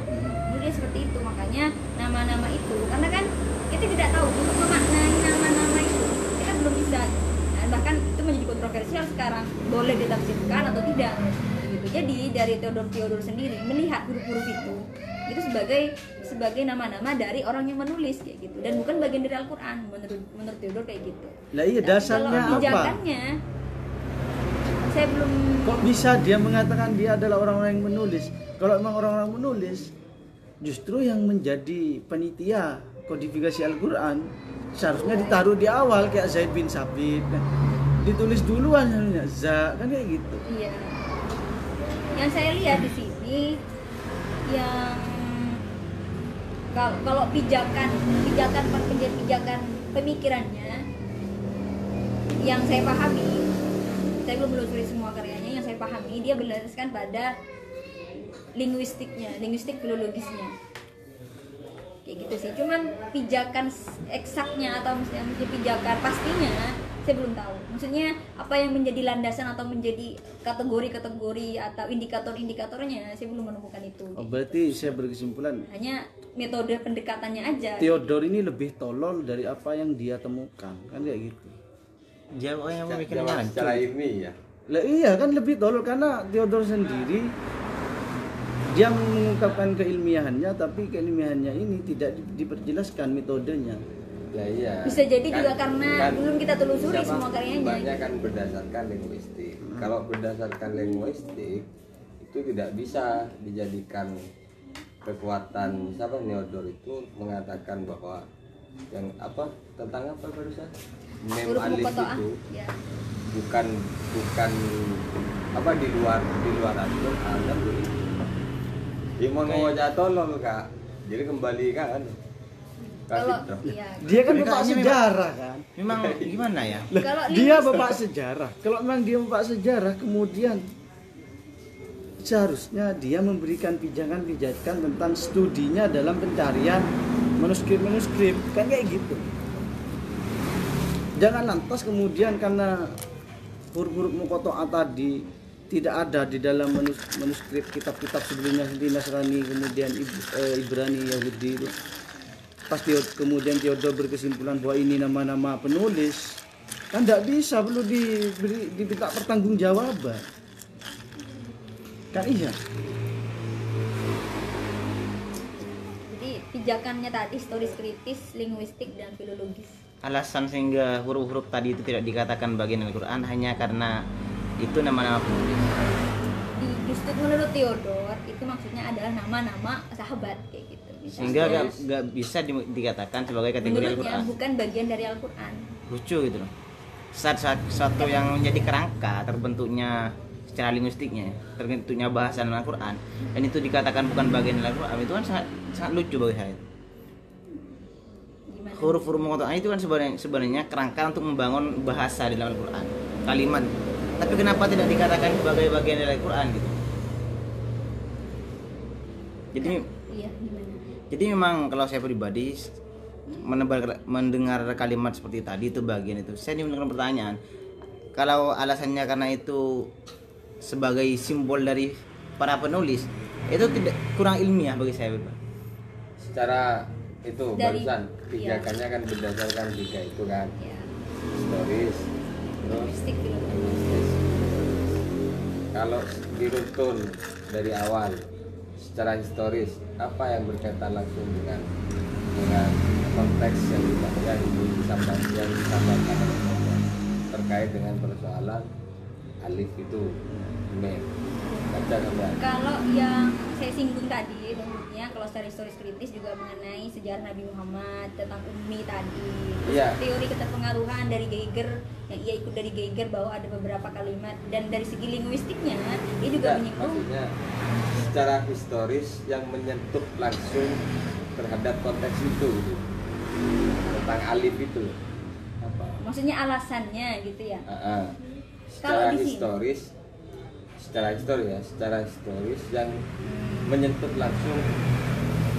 Dia seperti itu makanya nama-nama itu karena kan kita tidak tahu untuk memaknai nama-nama itu kita belum bisa. Dan bahkan itu menjadi kontroversial sekarang boleh ditafsirkan atau tidak gitu jadi dari Theodor Theodor sendiri melihat huruf-huruf itu itu sebagai sebagai nama-nama dari orang yang menulis kayak gitu dan bukan bagian dari Al-Quran menurut menurut Theodor kayak gitu Lah iya dasarnya kalau apa? saya belum Kok bisa dia mengatakan dia adalah orang-orang yang menulis? Kalau memang orang-orang menulis, justru yang menjadi penitia kodifikasi Al-Quran seharusnya ditaruh di awal kayak Zaid bin Sabit. kan. Ditulis duluan seharusnya za kan kayak gitu. Iya. Yang saya lihat di sini yang kalau pijakan pijakan pijakan pijakan pemikirannya yang saya pahami saya belum menelusuri semua karyanya yang saya pahami dia berdasarkan pada linguistiknya linguistik filologisnya. Kayak gitu sih. Cuman pijakan eksaknya atau misalnya pijakan pastinya saya belum tahu maksudnya apa yang menjadi landasan atau menjadi kategori-kategori atau indikator-indikatornya saya belum menemukan itu Oh, berarti saya berkesimpulan hanya metode pendekatannya aja Theodor ini lebih tolol dari apa yang dia temukan kan kayak gitu. Dia yang Secara- memikirnya hancur. secara ilmiah ya Lah iya kan lebih tolol karena Theodor sendiri dia mengungkapkan keilmiahannya tapi keilmiahannya ini tidak di- diperjelaskan metodenya. Ya iya Bisa jadi juga karena belum kita telusuri siapa- semua karyanya. banyak kan berdasarkan linguistik kalau berdasarkan linguistik itu tidak bisa dijadikan kekuatan siapa Neodor itu mengatakan bahwa yang apa tentang apa barusan mem huruf alif mukotoah itu ya bukan bukan apa di luar di luar kan begitu. Ya mau ngomong tolol kak. Jadi kembali kan. Kalau iya Dia kan bapak memang- sejarah kan. Memang [laughs] gimana ya? Kalau dia bapak sejarah. Kalau memang dia bapak sejarah, kemudian seharusnya dia memberikan pijakan-pijakan tentang studinya dalam pencarian manuskrip-manuskrip kan kayak gitu. Jangan lantas kemudian karena huruf-huruf mukotoa tadi tidak ada di dalam manus- manuskrip kitab-kitab sebelumnya seperti Nasrani kemudian eh, Ibrani Yahudi itu pas Theo- kemudian Theodor berkesimpulan bahwa ini nama-nama penulis kan tidak bisa perlu diberi diminta pertanggungjawaban. Kan iya. Jadi pijakannya tadi historis kritis linguistik dan filologis. Alasan sehingga huruf-huruf tadi itu tidak dikatakan bagian Al-Quran hanya karena itu nama-nama penulis. di justru menurut Theodor itu maksudnya adalah nama-nama sahabat kayak gitu Sehingga gak, gak bisa di- dikatakan sebagai kategori Al-Quran. bukan bagian dari Al-Quran Lucu gitu loh. Saat, saat suatu yang menjadi kerangka terbentuknya secara linguistiknya, terbentuknya bahasa dalam Al-Quran dan itu dikatakan bukan bagian dari Al-Quran itu kan sangat sangat lucu bagi saya. Huruf-huruf muqatta'ah itu kan sebenarnya sebenarnya kerangka untuk membangun bahasa di dalam Al-Quran, kalimat. Tapi kenapa tidak dikatakan sebagai bagian dari Al-Quran gitu? Jadi iya jadi memang kalau saya pribadi menebar, mendengar kalimat seperti tadi itu bagian itu saya menimbulkan pertanyaan kalau alasannya karena itu sebagai simbol dari para penulis itu tidak kurang ilmiah bagi saya Pak. Secara itu Dari- barusan iya. pijakannya kan berdasarkan tiga itu kan ya historis terus. Kalau diruntun dari awal secara historis apa yang berkaitan langsung dengan dengan konteks yang yang disampaikan yang disampaikan terkait dengan persoalan alif itu sampai kalau yang saya singgung tadi kalau historis kritis juga mengenai sejarah Nabi Muhammad tentang ummi tadi Terus Iya. teori keterpengaruhan dari Geiger yang ia ikut dari Geiger bahwa ada beberapa kalimat dan dari segi linguistiknya dia juga Enggak, menyinggung maksudnya secara historis yang menyentuh langsung terhadap konteks itu gitu. tentang alif itu apa maksudnya alasannya gitu ya ah. Kalau secara di sini- historis secara histori ya secara historis yang menyentuh langsung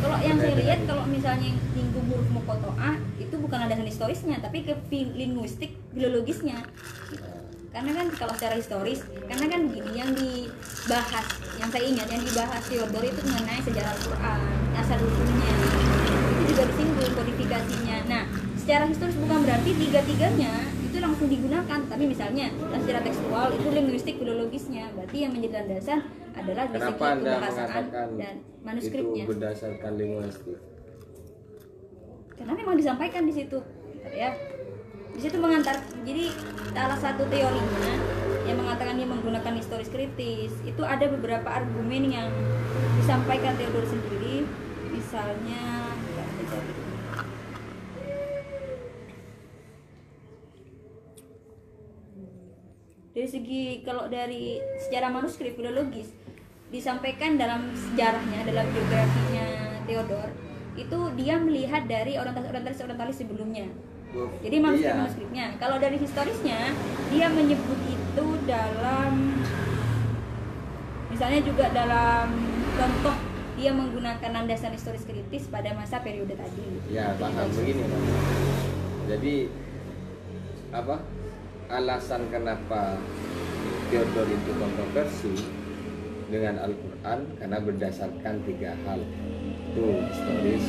Kalau yang saya lihat dengan- kalau misalnya nyinggung huruf mukotoa itu bukan landasan historisnya tapi ke linguistik filologisnya. Gitu. Karena kan kalau secara historis, karena kan gini yang dibahas, yang saya ingat yang dibahas Theodore itu mengenai sejarah Al-Quran, asal usulnya, itu juga disinggung kodifikasinya. Nah, secara historis bukan berarti tiga-tiganya itu langsung digunakan, tapi misalnya secara tekstual itu linguistik filologisnya, berarti yang menjadi landasan adalah kebahasaan mengatakan dan itu manuskripnya berdasarkan linguistik? Karena memang disampaikan di situ ya. Di situ mengantar jadi salah satu teorinya yang mengatakan dia menggunakan historis kritis itu ada beberapa argumen yang disampaikan Theodore sendiri. Misalnya bentar, saya cari. Dari segi kalau dari sejarah manuskrip filologis disampaikan dalam sejarahnya dalam biografinya Theodore itu dia melihat dari orientalis orientalis orientalis sebelumnya. Jadi manuskrip Iya. manuskripnya. Kalau dari historisnya dia menyebut itu dalam misalnya juga dalam contoh dia menggunakan landasan historis kritis pada masa periode tadi. Ya paham. Begini. Jadi apa alasan kenapa Theodor itu kontroversi dengan Al-Quran karena berdasarkan tiga hal. Itu historis.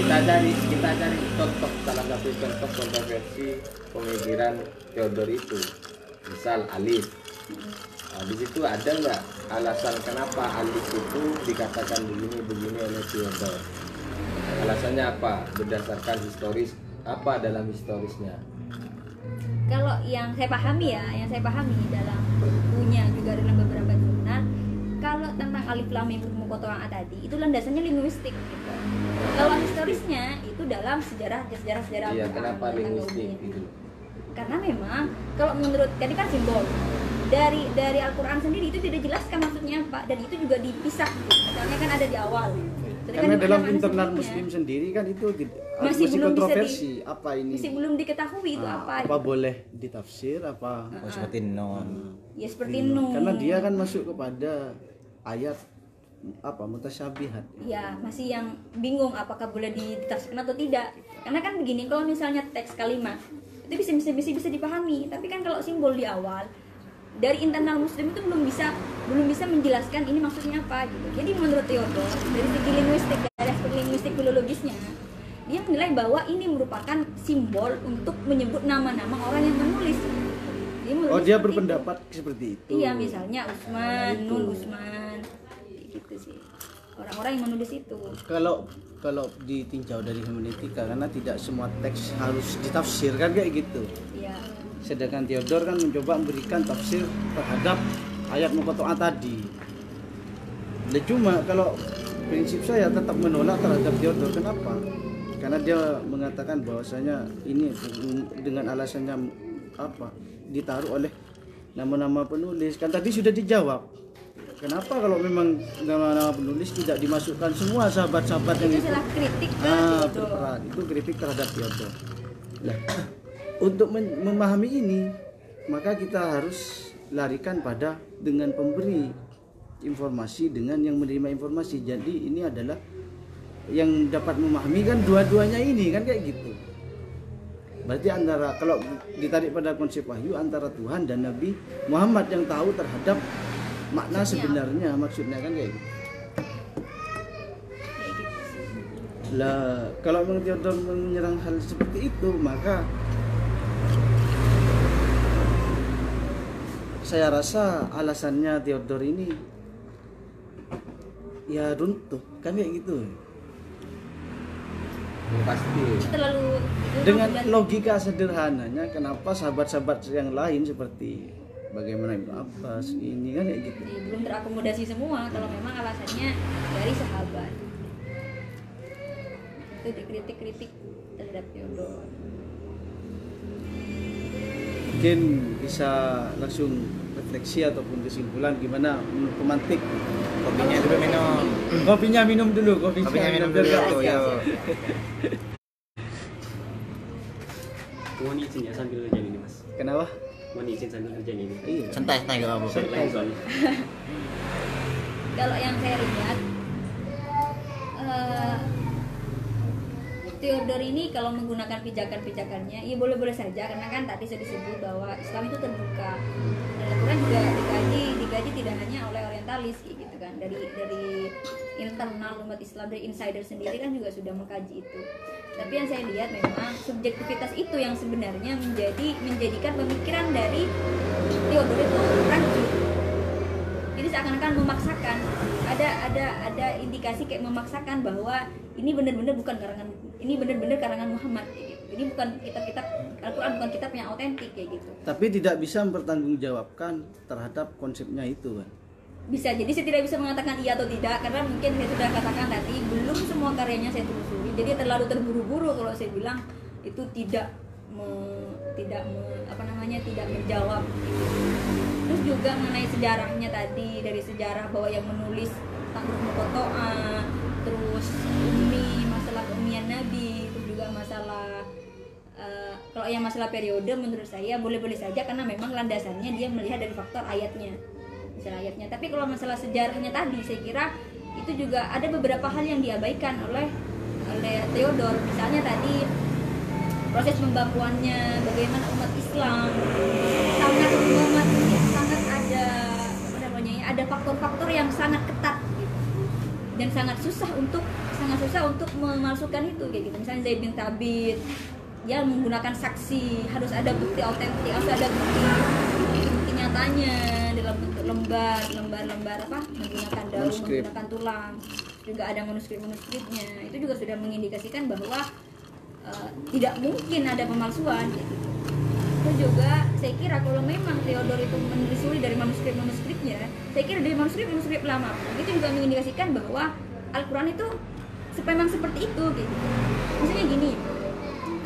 Kita cari kita cari contoh salah satu contoh kontroversi pemikiran Theodor itu. Misal alif Nah, di situ ada nggak alasan kenapa alif itu dikatakan begini begini oleh Theodor Alasannya apa? Berdasarkan historis apa dalam historisnya? Kalau yang saya pahami ya yang saya pahami dalam bukunya juga dalam beberapa jurnal kalau tentang alif lam mim muqatta'ah tadi itu landasannya linguistik gitu. kalau historisnya itu dalam sejarah sejarah sejarah Iya, kenapa linguistik Yahudi. gitu? karena memang kalau menurut tadi kan simbol dari dari Al-Quran sendiri itu tidak jelaskan maksudnya apa dan itu juga dipisah gitu. misalnya kan ada di awal Karena kan dalam internal muslim sendiri kan itu di- Masih masih, belum bisa kontroversi apa ini? masih belum diketahui itu Ah, apa apa boleh ditafsir apa? Oh, seperti non. ya seperti nun. Karena dia kan masuk kepada ayat apa mutasyabihat. Ya masih yang bingung apakah boleh ditafsirkan atau tidak. Karena kan begini kalau misalnya teks kalimat itu bisa bisa bisa, bisa dipahami. Tapi kan kalau simbol di awal dari internal muslim itu belum bisa belum bisa menjelaskan ini maksudnya apa gitu jadi menurut Theodor dari segi linguistik dari aspek linguistik filologisnya dia menilai bahwa ini merupakan simbol untuk menyebut nama-nama orang yang menulis dia menulis oh dia seperti itu. berpendapat seperti itu Iya misalnya Usman, itu. Nun Usman, gitu sih. Orang-orang yang menulis itu. kalau kalau ditinjau dari hermeneutika karena tidak semua teks harus ditafsirkan kayak gitu. Iya. sedangkan Theodor kan mencoba memberikan tafsir terhadap ayat muqatta'ah tadi. Nah, cuma kalau prinsip saya tetap menolak terhadap Theodor kenapa? Karena dia mengatakan bahwasanya ini dengan alasannya apa? Ditaruh oleh nama-nama penulis. Kan tadi sudah dijawab kenapa kalau memang nama-nama penulis tidak dimasukkan semua sahabat-sahabat yang Itu kritik ah, berperan. Itu kritik terhadap Theodor Nah, [clears throat] untuk memahami ini maka kita harus larikan pada dengan pemberi informasi dengan yang menerima informasi. Jadi ini adalah yang dapat memahami kan dua-duanya ini kan kayak gitu. Berarti antara kalau ditarik pada konsep wahyu antara Tuhan dan Nabi Muhammad yang tahu terhadap makna Maksudnya sebenarnya maksudnya kan kayak gitu Kayak gitu sih. lah kalau menyerang hal seperti itu maka saya rasa alasannya Theodor ini ya runtuh kan kayak gitu Ya, pasti. Terlalu dengan logika sederhananya kenapa sahabat-sahabat yang lain seperti bagaimana Ibnu Abbas ini kan kayak gitu Jadi belum terakomodasi semua kalau memang alasannya dari sahabat. Itu dikritik-kritik terhadap Theodor. mungkin bisa langsung refleksi ataupun kesimpulan gimana menurut pemantik Kopinya dulu minum. kopinya minum dulu kopinya, Kopinya minum dulu. Oh [laughs] ini sini ya, sambil jadi ini mas. kenapa mohon izin sambil kerjaan ini. Iya. Santai santai gak apa-apa. Soalnya. [laughs] Kalau yang saya lihat eh, Theodore ini kalau menggunakan pijakan-pijakannya ya boleh-boleh saja karena kan tadi sudah disebut bahwa Islam itu terbuka. Dan Al-Quran juga dikaji dikaji tidak hanya oleh orientalis gitu kan. Dari dari internal umat Islam dari insider sendiri kan juga sudah mengkaji itu. Tapi yang saya lihat memang subjektivitas itu yang sebenarnya menjadi menjadikan pemikiran dari Theodore itu rancu jadi seakan-akan memaksakan. Ada ada ada indikasi kayak memaksakan bahwa ini benar-benar bukan karangan ini benar-benar karangan Muhammad gitu. ini bukan kitab-kitab Al-Quran bukan kitab yang autentik kayak gitu. Tapi tidak bisa mempertanggungjawabkan terhadap konsepnya itu kan bisa jadi saya tidak bisa mengatakan iya atau tidak karena mungkin saya sudah katakan tadi belum semua karyanya saya telusuri jadi terlalu terburu-buru kalau saya bilang itu tidak me- tidak me- apa namanya tidak menjawab gitu. terus juga mengenai sejarahnya tadi dari sejarah bahwa yang menulis tentang Mukotoa terus umi masalah keumian Nabi terus juga masalah eh, kalau yang masalah periode menurut saya boleh-boleh saja karena memang landasannya dia melihat dari faktor ayatnya misalnya ayatnya. Tapi kalau masalah sejarahnya tadi saya kira itu juga ada beberapa hal yang diabaikan oleh oleh Theodor misalnya tadi proses pembakuannya bagaimana umat Islam sangat umat sangat ada apa namanya ya, ada faktor-faktor yang sangat ketat gitu. Dan sangat susah untuk sangat susah untuk memasukkan itu kayak gitu. Misalnya Zaid bin Thabit dia menggunakan saksi harus ada bukti autentik harus ada bukti nyatanya dalam bentuk lembar lembar lembar apa? Menggunakan daun Manuskrip. menggunakan tulang. Juga ada manuskrip manuskripnya itu juga sudah mengindikasikan bahwa eh, tidak mungkin ada pemalsuan. Gitu itu juga saya kira kalau memang Theodor itu menelusuri dari manuskrip manuskripnya saya kira dari manuskrip manuskrip lama itu juga mengindikasikan bahwa Al-Quran itu memang seperti itu gitu. Misalnya gini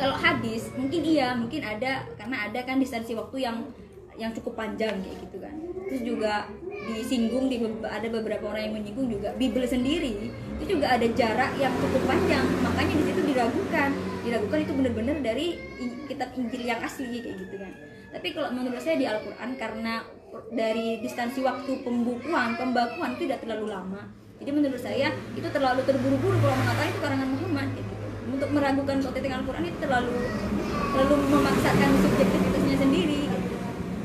kalau hadis mungkin iya mungkin ada karena ada kan distansi waktu yang yang cukup panjang kayak gitu kan. Terus juga disinggung di ada beberapa orang yang menyinggung juga. Bible sendiri itu juga ada jarak yang cukup panjang. Makanya di situ diragukan. Diragukan itu benar-benar dari kitab Injil yang asli kayak gitu kan. Tapi kalau menurut saya di Al-Quran karena dari distansi waktu pembukuan pembakuan itu tidak terlalu lama. Jadi menurut saya itu terlalu terburu-buru. Kalau mengatakan itu karangan Muhammad gitu. Untuk meragukan otentik Al-Quran itu terlalu terlalu memaksakan subjektivitasnya sendiri.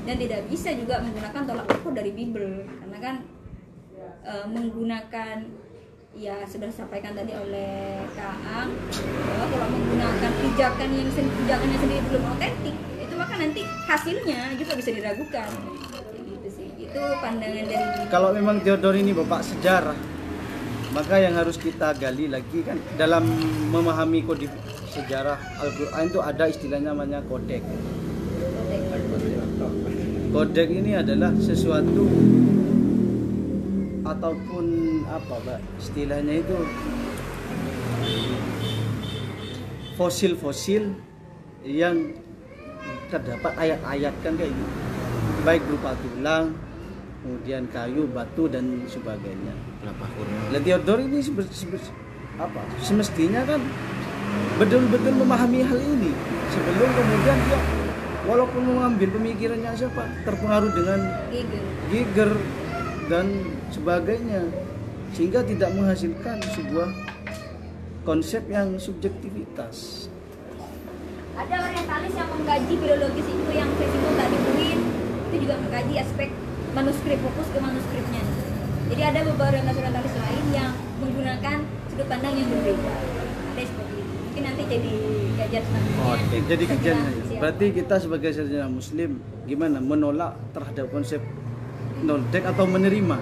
Dan tidak bisa juga menggunakan tolak ukur dari Bible. Karena kan e, menggunakan ya sudah disampaikan tadi oleh Kak Ang bahwa kalau menggunakan pijakan yang pijakannya sendiri belum otentik itu maka nanti hasilnya juga bisa diragukan. Gitu sih. Itu pandangan dari kalau memang Theodor ini bapak sejarah maka yang harus kita gali lagi kan dalam memahami kode sejarah Al-Quran itu ada istilahnya namanya kodek kodek ini adalah sesuatu ataupun apa pak istilahnya itu fosil-fosil yang terdapat ayat-ayat kan kayak gitu. Baik berupa tulang kemudian kayu batu dan sebagainya. Kelapa kurma. Lah Theodor ini sebe- sebe- apa? Semestinya kan betul-betul memahami hal ini. Sebelum kemudian dia walaupun mengambil pemikirannya siapa terpengaruh dengan Giger. Giger dan sebagainya. Sehingga tidak menghasilkan sebuah konsep yang subjektivitas. ada orientalis yang mengkaji filologis itu yang saya singgung tadi UIN itu juga mengkaji aspek manuskrip fokus ke manuskripnya. Jadi ada beberapa orientalis lain yang menggunakan sudut pandang yang berbeda. Ada seperti mungkin nanti jadi selanjutnya Oke, jadi kajian. Berarti kita sebagai sarjana muslim gimana? Menolak terhadap konsep noldek atau menerima?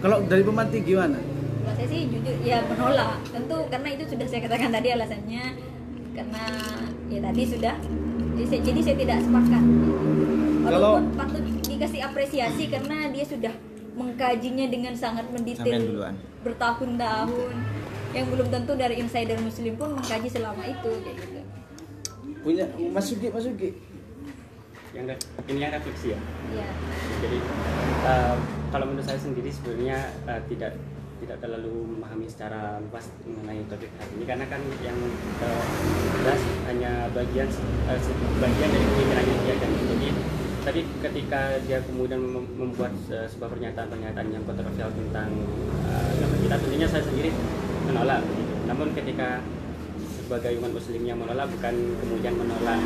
Kalau dari pemantik gimana? Kalau saya sih jujur ya menolak. Tentu karena itu sudah saya katakan tadi alasannya. Karena ya tadi sudah. Jadi saya, jadi saya tidak sepakat. Kalau- walaupun patut dikasih apresiasi karena dia sudah mengkajinya dengan sangat mendetail. Bertahun-tahun yang belum tentu dari insider muslim pun mengkaji selama itu kayak gitu. Punya masuki masuki. yang re- ini yang refleksi ya? Ya jadi eh, kalau menurut saya sendiri sebenarnya eh, tidak tidak terlalu memahami secara luas mengenai topik hari ini. Karena kan yang eh, jelas hanya bagian bagian dari pemikirannya dia dan jadi tadi ketika dia kemudian mem- membuat se- sebuah pernyataan-pernyataan yang kontroversial tentang uh, kita tentunya saya sendiri menolak namun ketika sebagai umat muslim yang menolak bukan kemudian menolak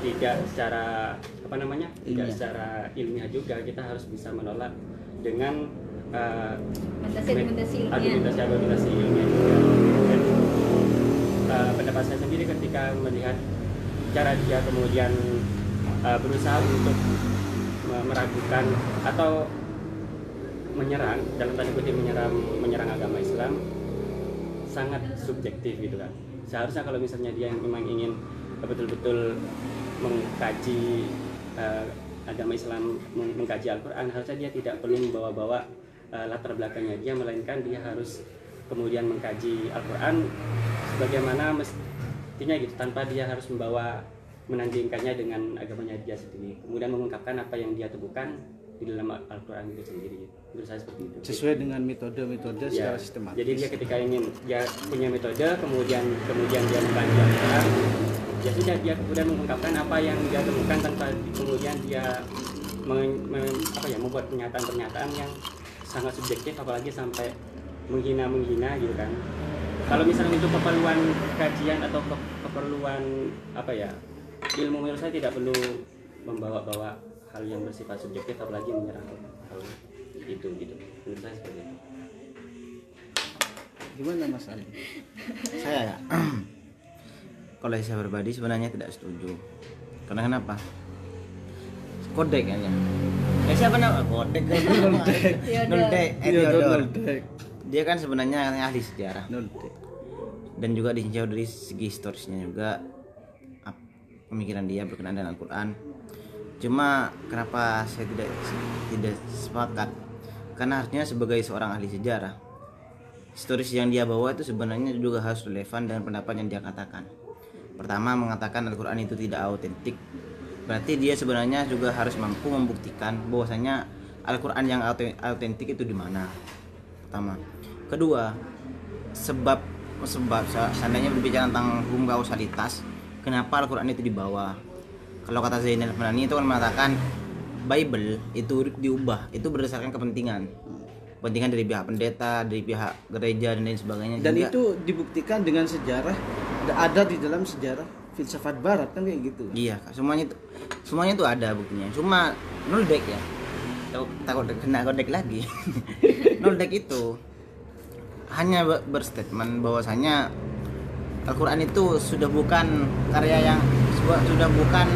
tidak secara apa namanya tidak Ilmiah. secara ilmiah juga kita harus bisa menolak dengan uh, Argumentasi-argumentasi ilmiah. argumentasi-argumentasi ilmiah juga dan uh, pendapat saya sendiri ketika melihat cara dia kemudian uh, berusaha untuk me- meragukan atau menyerang dalam tanda kutip menyerang menyerang agama Islam sangat subjektif gitu kan. Seharusnya kalau misalnya dia memang ingin betul-betul mengkaji uh, agama Islam meng- mengkaji Al-Quran harusnya dia tidak perlu membawa-bawa uh, latar belakangnya dia melainkan dia harus kemudian mengkaji Al-Quran sebagaimana mestinya gitu tanpa dia harus membawa menandingkannya dengan agamanya dia sendiri. Kemudian mengungkapkan apa yang dia temukan di dalam Al-Quran itu sendiri. Menurut saya seperti itu. Sesuai dengan metode-metode Ya, secara sistematis. Jadi dia ketika ingin dia punya metode, kemudian kemudian dia mengkaji Al-Quran, ya sudah dia kemudian mengungkapkan apa yang dia temukan tanpa kemudian dia men- men- apa ya membuat pernyataan-pernyataan yang sangat subjektif, apalagi sampai menghina-menghina gitu kan. Kalau misalnya untuk keperluan kajian atau ke- keperluan apa ya ilmu menurut saya tidak perlu membawa-bawa hal yang bersifat subjektif apalagi menyerang hal itu gitu. Menurut saya seperti itu. Gimana Mas Ali saya ya [clears throat] kalau saya pribadi sebenarnya tidak setuju. Karena kenapa? Kodek kayaknya. Eh siapa nama? Kodek. [laughs] Noldek. Noldek. Eh, Theodor Theodor. Noldek. dia kan sebenarnya ahli sejarah. Noldek. dan juga ditinjau dari segi historisnya juga pemikiran dia berkenaan dengan Al-Quran cuma kenapa saya tidak tidak sepakat? Karena harusnya sebagai seorang ahli sejarah historis yang dia bawa itu sebenarnya juga harus relevan dengan pendapat yang dia katakan. Pertama mengatakan Al-Quran itu tidak autentik. Berarti dia sebenarnya juga harus mampu membuktikan bahwasanya Al-Quran yang aute- autentik itu di mana? Pertama. Kedua sebab sebab se- seandainya berbicara tentang hukum kausalitas kenapa Al-Quran itu dibawa kalau kata Zainal Fanani itu kan mengatakan Bible itu diubah itu berdasarkan kepentingan kepentingan dari pihak pendeta dari pihak gereja dan lain sebagainya dan juga. itu dibuktikan dengan sejarah ada di dalam sejarah filsafat barat kan kayak gitu Iya, semuanya itu semuanya itu ada buktinya. Cuma Noldek ya. Takut takut kena kodek lagi. [laughs] Noldek itu hanya be- berstatement bahwasanya Al-Qur'an itu sudah bukan karya yang sudah bukan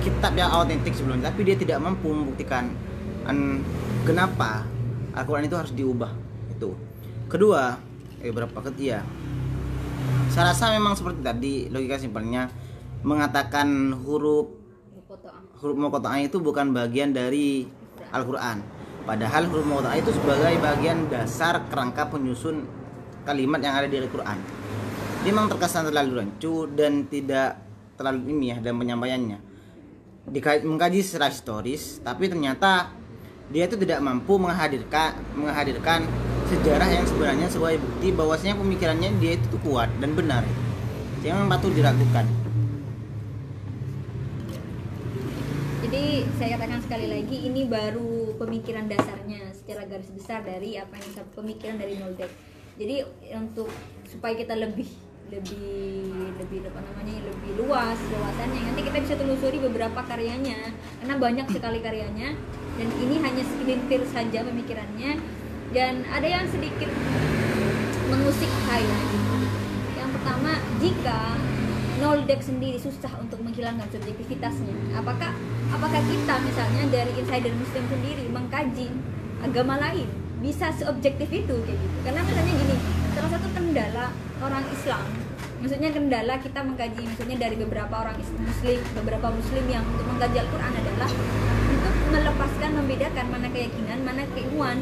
kitab yang autentik sebelumnya, tapi dia tidak mampu membuktikan an, kenapa Al-Qur'an itu harus diubah. Itu. Kedua, eh berapa ketiga? Saya rasa memang seperti tadi logika simpelnya mengatakan huruf huruf muqatta'ah itu bukan bagian dari Al-Qur'an. Padahal huruf muqatta'ah itu sebagai bagian dasar kerangka penyusun kalimat yang ada di Al-Qur'an. Dia memang terkesan terlalu rancu dan tidak terlalu ilmiah dan penyampaiannya. Dika- mengkaji secara historis, tapi ternyata dia itu tidak mampu menghadirkan menghadirkan sejarah yang sebenarnya sebagai bukti bahwasanya pemikirannya dia itu kuat dan benar. Yang memang patut diragukan. Jadi saya katakan sekali lagi ini baru pemikiran dasarnya secara garis besar dari apa yang pemikiran dari Noldek. Jadi untuk supaya kita lebih lebih lebih apa namanya lebih luas wawasannya nanti kita bisa telusuri beberapa karyanya karena banyak sekali karyanya. Dan ini hanya segelintir saja pemikirannya. Dan ada yang sedikit mengusik saya. Yang pertama, jika Noldek sendiri susah untuk menghilangkan subjektivitasnya, apakah apakah kita misalnya dari insider Muslim sendiri mengkaji agama lain? Bisa seobjektif itu kayak gitu? Karena misalnya gini, salah satu kendala orang Islam, maksudnya kendala kita mengkaji misalnya dari beberapa orang Muslim, beberapa Muslim yang untuk mengkaji Al-Quran adalah untuk melepaskan, membedakan mana keyakinan, mana keilmuan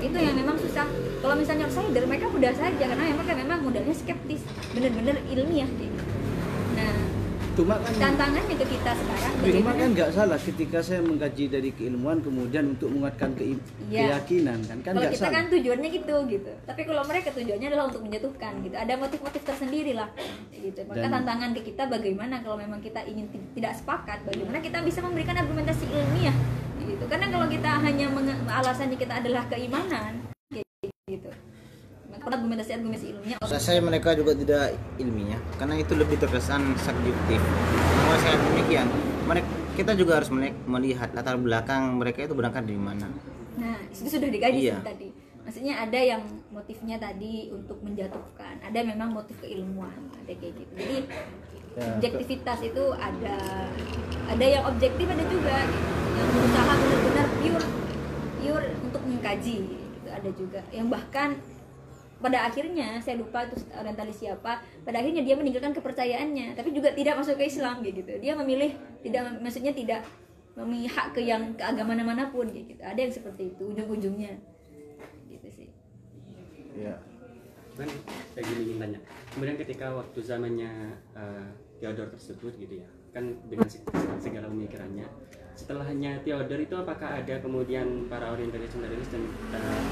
itu yang memang susah. Kalau misalnya outsider mereka mudah saja karena mereka memang modalnya skeptis. Bener-bener ilmiah gitu. Cuma kan tantangannya ke kita sekarang Cuma kan nggak salah ketika saya mengkaji dari keilmuan kemudian untuk menguatkan keim- Iya. keyakinan kan? Kan kalau kita salah. kan tujuannya gitu gitu. Tapi kalau mereka tujuannya adalah untuk menjatuhkan gitu. Ada motif-motif tersendiri lah gitu. Maka Dan- tantangan ke kita bagaimana kalau memang kita ingin ti- tidak sepakat bagaimana kita bisa memberikan argumentasi ilmiah gitu. Karena kalau kita hanya alasannya kita adalah keimanan gitu maka argumentasi argumentasi ilmiah Saya, saya mereka juga tidak ilmiah karena itu lebih terkesan subjektif. Kalau saya demikian, mereka kita juga harus melihat, latar belakang mereka itu berangkat dari mana. Nah, itu sudah dikaji Iya. tadi. Maksudnya ada yang motifnya tadi untuk menjatuhkan, ada memang motif keilmuan, ada kayak gitu. Jadi Ya, objektivitas itu ada ada yang objektif ada juga gitu. yang berusaha benar-benar pure pure untuk mengkaji gitu ada juga yang bahkan pada akhirnya saya lupa itu orientalis siapa pada akhirnya dia meninggalkan kepercayaannya tapi juga tidak masuk ke Islam kayak gitu. Dia memilih tidak maksudnya tidak memihak ke yang ke agama mana pun kayak gitu. Ada yang seperti itu ujung-ujungnya. Gitu sih. Ya. kan saya gini ingin tanya kemudian ketika waktu zamannya eh, Theodor tersebut gitu ya kan dengan se- segala pemikirannya setelahnya Theodor itu apakah ada kemudian para orientalis orientalis dan eh,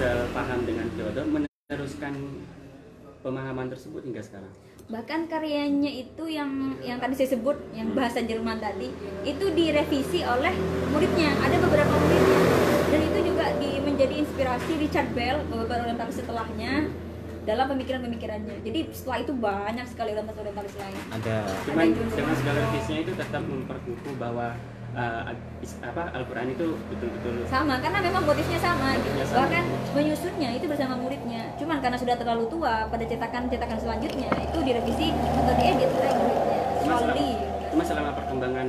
sepaham dengan Theodor meneruskan pemahaman tersebut hingga sekarang. Bahkan karyanya itu yang yang tadi saya sebut yang bahasa Jerman tadi itu direvisi oleh muridnya. Ada beberapa muridnya. Dan itu juga di, menjadi inspirasi Richard Bell beberapa orientalis setelahnya dalam pemikiran-pemikirannya. Jadi setelah itu banyak sekali orientalis-orientalis lain. Ada. Cuman Ada juga. dengan segala revisinya itu tetap memperkukuh bahwa apa Al-Quran itu betul-betul sama karena memang motifnya sama gitu. Sama. bahkan menyusunnya itu bersama muridnya. Cuman karena sudah terlalu tua pada cetakan-cetakan selanjutnya itu direvisi atau diedit oleh muridnya. Slowly cuma selama perkembangan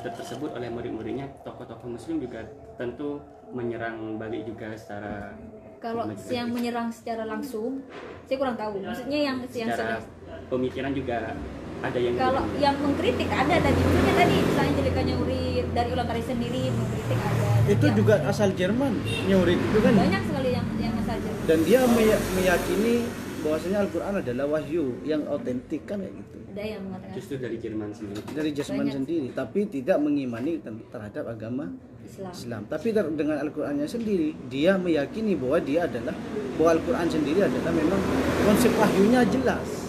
ter- tersebut oleh murid-muridnya tokoh-tokoh muslim juga tentu menyerang balik juga secara kalau yang menyerang secara langsung saya kurang tahu. Maksudnya yang yang secara pemikiran juga ada yang kalau yang mengkritik ada tadi maksudnya tadi selain jelikannya urid dari ulang tari sendiri mengkritik ada Itu Yang- juga asal Jerman, Nyurit itu kan. banyak sekali yang yang saja Dan dia meya- meyakini bahwasanya Al-Qur'an adalah wahyu yang otentik kan kayak gitu. ada yang mengatakan justru dari Jerman sendiri Dari Jerman Banyak. sendiri, tapi tidak mengimani ter- terhadap agama Islam Islam. Tapi ter- dengan Al-Qur'annya sendiri, dia meyakini bahwa dia adalah bahwa Al-Qur'an sendiri adalah memang konsep wahyunya jelas.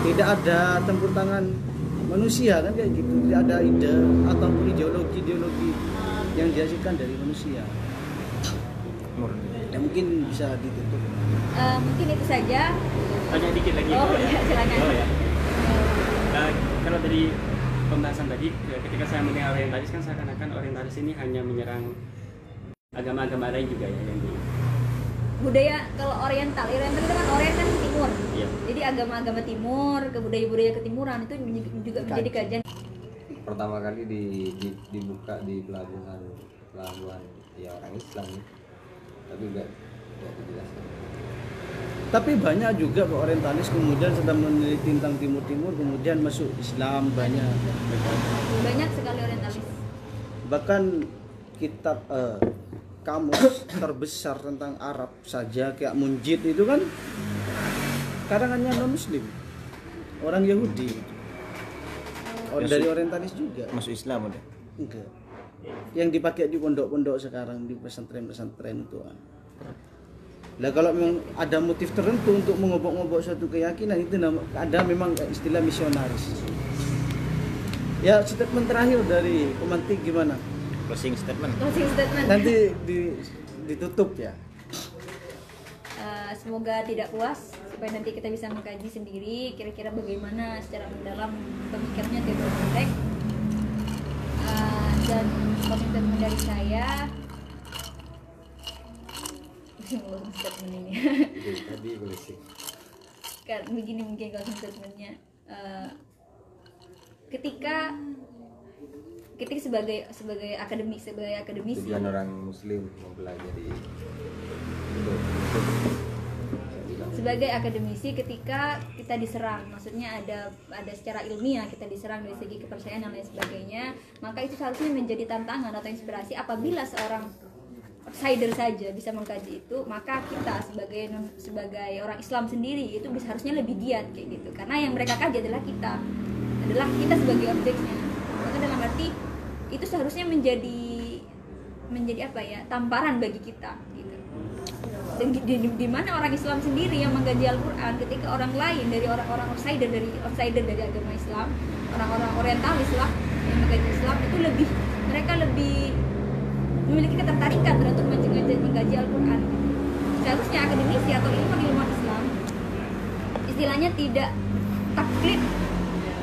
Tidak ada tempur tangan manusia kan kayak gitu. Tidak ada ide ataupun ideologi-ideologi yang dihasilkan dari manusia. Ya mungkin bisa ditutup. Eh, mungkin itu saja tanya dikit lagi Oh, boleh iya, silakan. oh ya Nah, kalau dari pembahasan tadi ke- ketika saya mendengar orientalis kan seakan-akan orientalis ini hanya menyerang agama-agama lain juga ya yang di budaya kalau oriental oriental itu kan orient kan timur. Iya. jadi agama-agama timur ke budaya-budaya ketimuran itu juga menjadi kajian. Pertama kali di, di- dibuka di pelabuhan pelabuhan ya orang Islam nih tapi enggak enggak dijelaskan. Tapi banyak juga kok orientalis kemudian sedang meneliti tentang timur-timur kemudian masuk Islam banyak. banyak sekali orientalis. Bahkan kitab eh, kamus terbesar tentang Arab saja kayak Munjid itu kan karangannya non muslim. Orang Yahudi. Oh, dari orientalis juga. Masuk Islam udah. Enggak. Yang dipakai di pondok-pondok sekarang di pesantren-pesantren itu. ah. Lah kalau memang ada motif tertentu untuk mengobok-ngobok suatu keyakinan itu ada memang istilah misionaris. Ya statement terakhir dari pemantik gimana? Closing statement. closing statement. Nanti di, ditutup ya. Eh, semoga tidak puas supaya nanti kita bisa mengkaji sendiri kira-kira bagaimana secara mendalam pemikirannya Theodor Mondek Eh, dan closing statement dari saya. [laughs] Closing statement ini. Tadi kan begini mungkin closing statementnya. Eh, ketika ketika sebagai sebagai akademik sebagai akademisi. Tujuan orang muslim mempelajari sebagai akademisi ketika kita diserang maksudnya ada ada secara ilmiah kita diserang dari segi kepercayaan dan lain sebagainya maka itu seharusnya menjadi tantangan atau inspirasi apabila seorang outsider saja bisa mengkaji itu maka kita sebagai sebagai orang Islam sendiri itu bisa harusnya lebih giat kayak gitu. Karena yang mereka kaji adalah kita adalah kita sebagai objeknya. Maka dalam arti itu seharusnya menjadi menjadi apa ya tamparan bagi kita gitu. Dan di, di, di mana orang Islam sendiri yang menggaji Al-Quran ketika orang lain dari orang-orang outsider dari outsider dari agama Islam orang-orang orientalis lah yang menggaji Islam itu lebih mereka lebih memiliki ketertarikan untuk menggaji, menggaji Al-Quran. Seharusnya akademisi atau ilmuwan-ilmuwan Islam istilahnya tidak taklid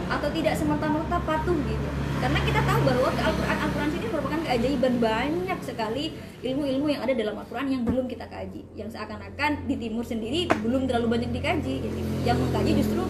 atau tidak semata-mata patuh gitu karena kita tahu bahwa Al-Quran Al-Quran sendiri merupakan keajaiban banyak sekali ilmu-ilmu yang ada dalam Al-Quran yang belum kita kaji yang seakan-akan di timur sendiri belum terlalu banyak dikaji gitu. yang mengkaji justru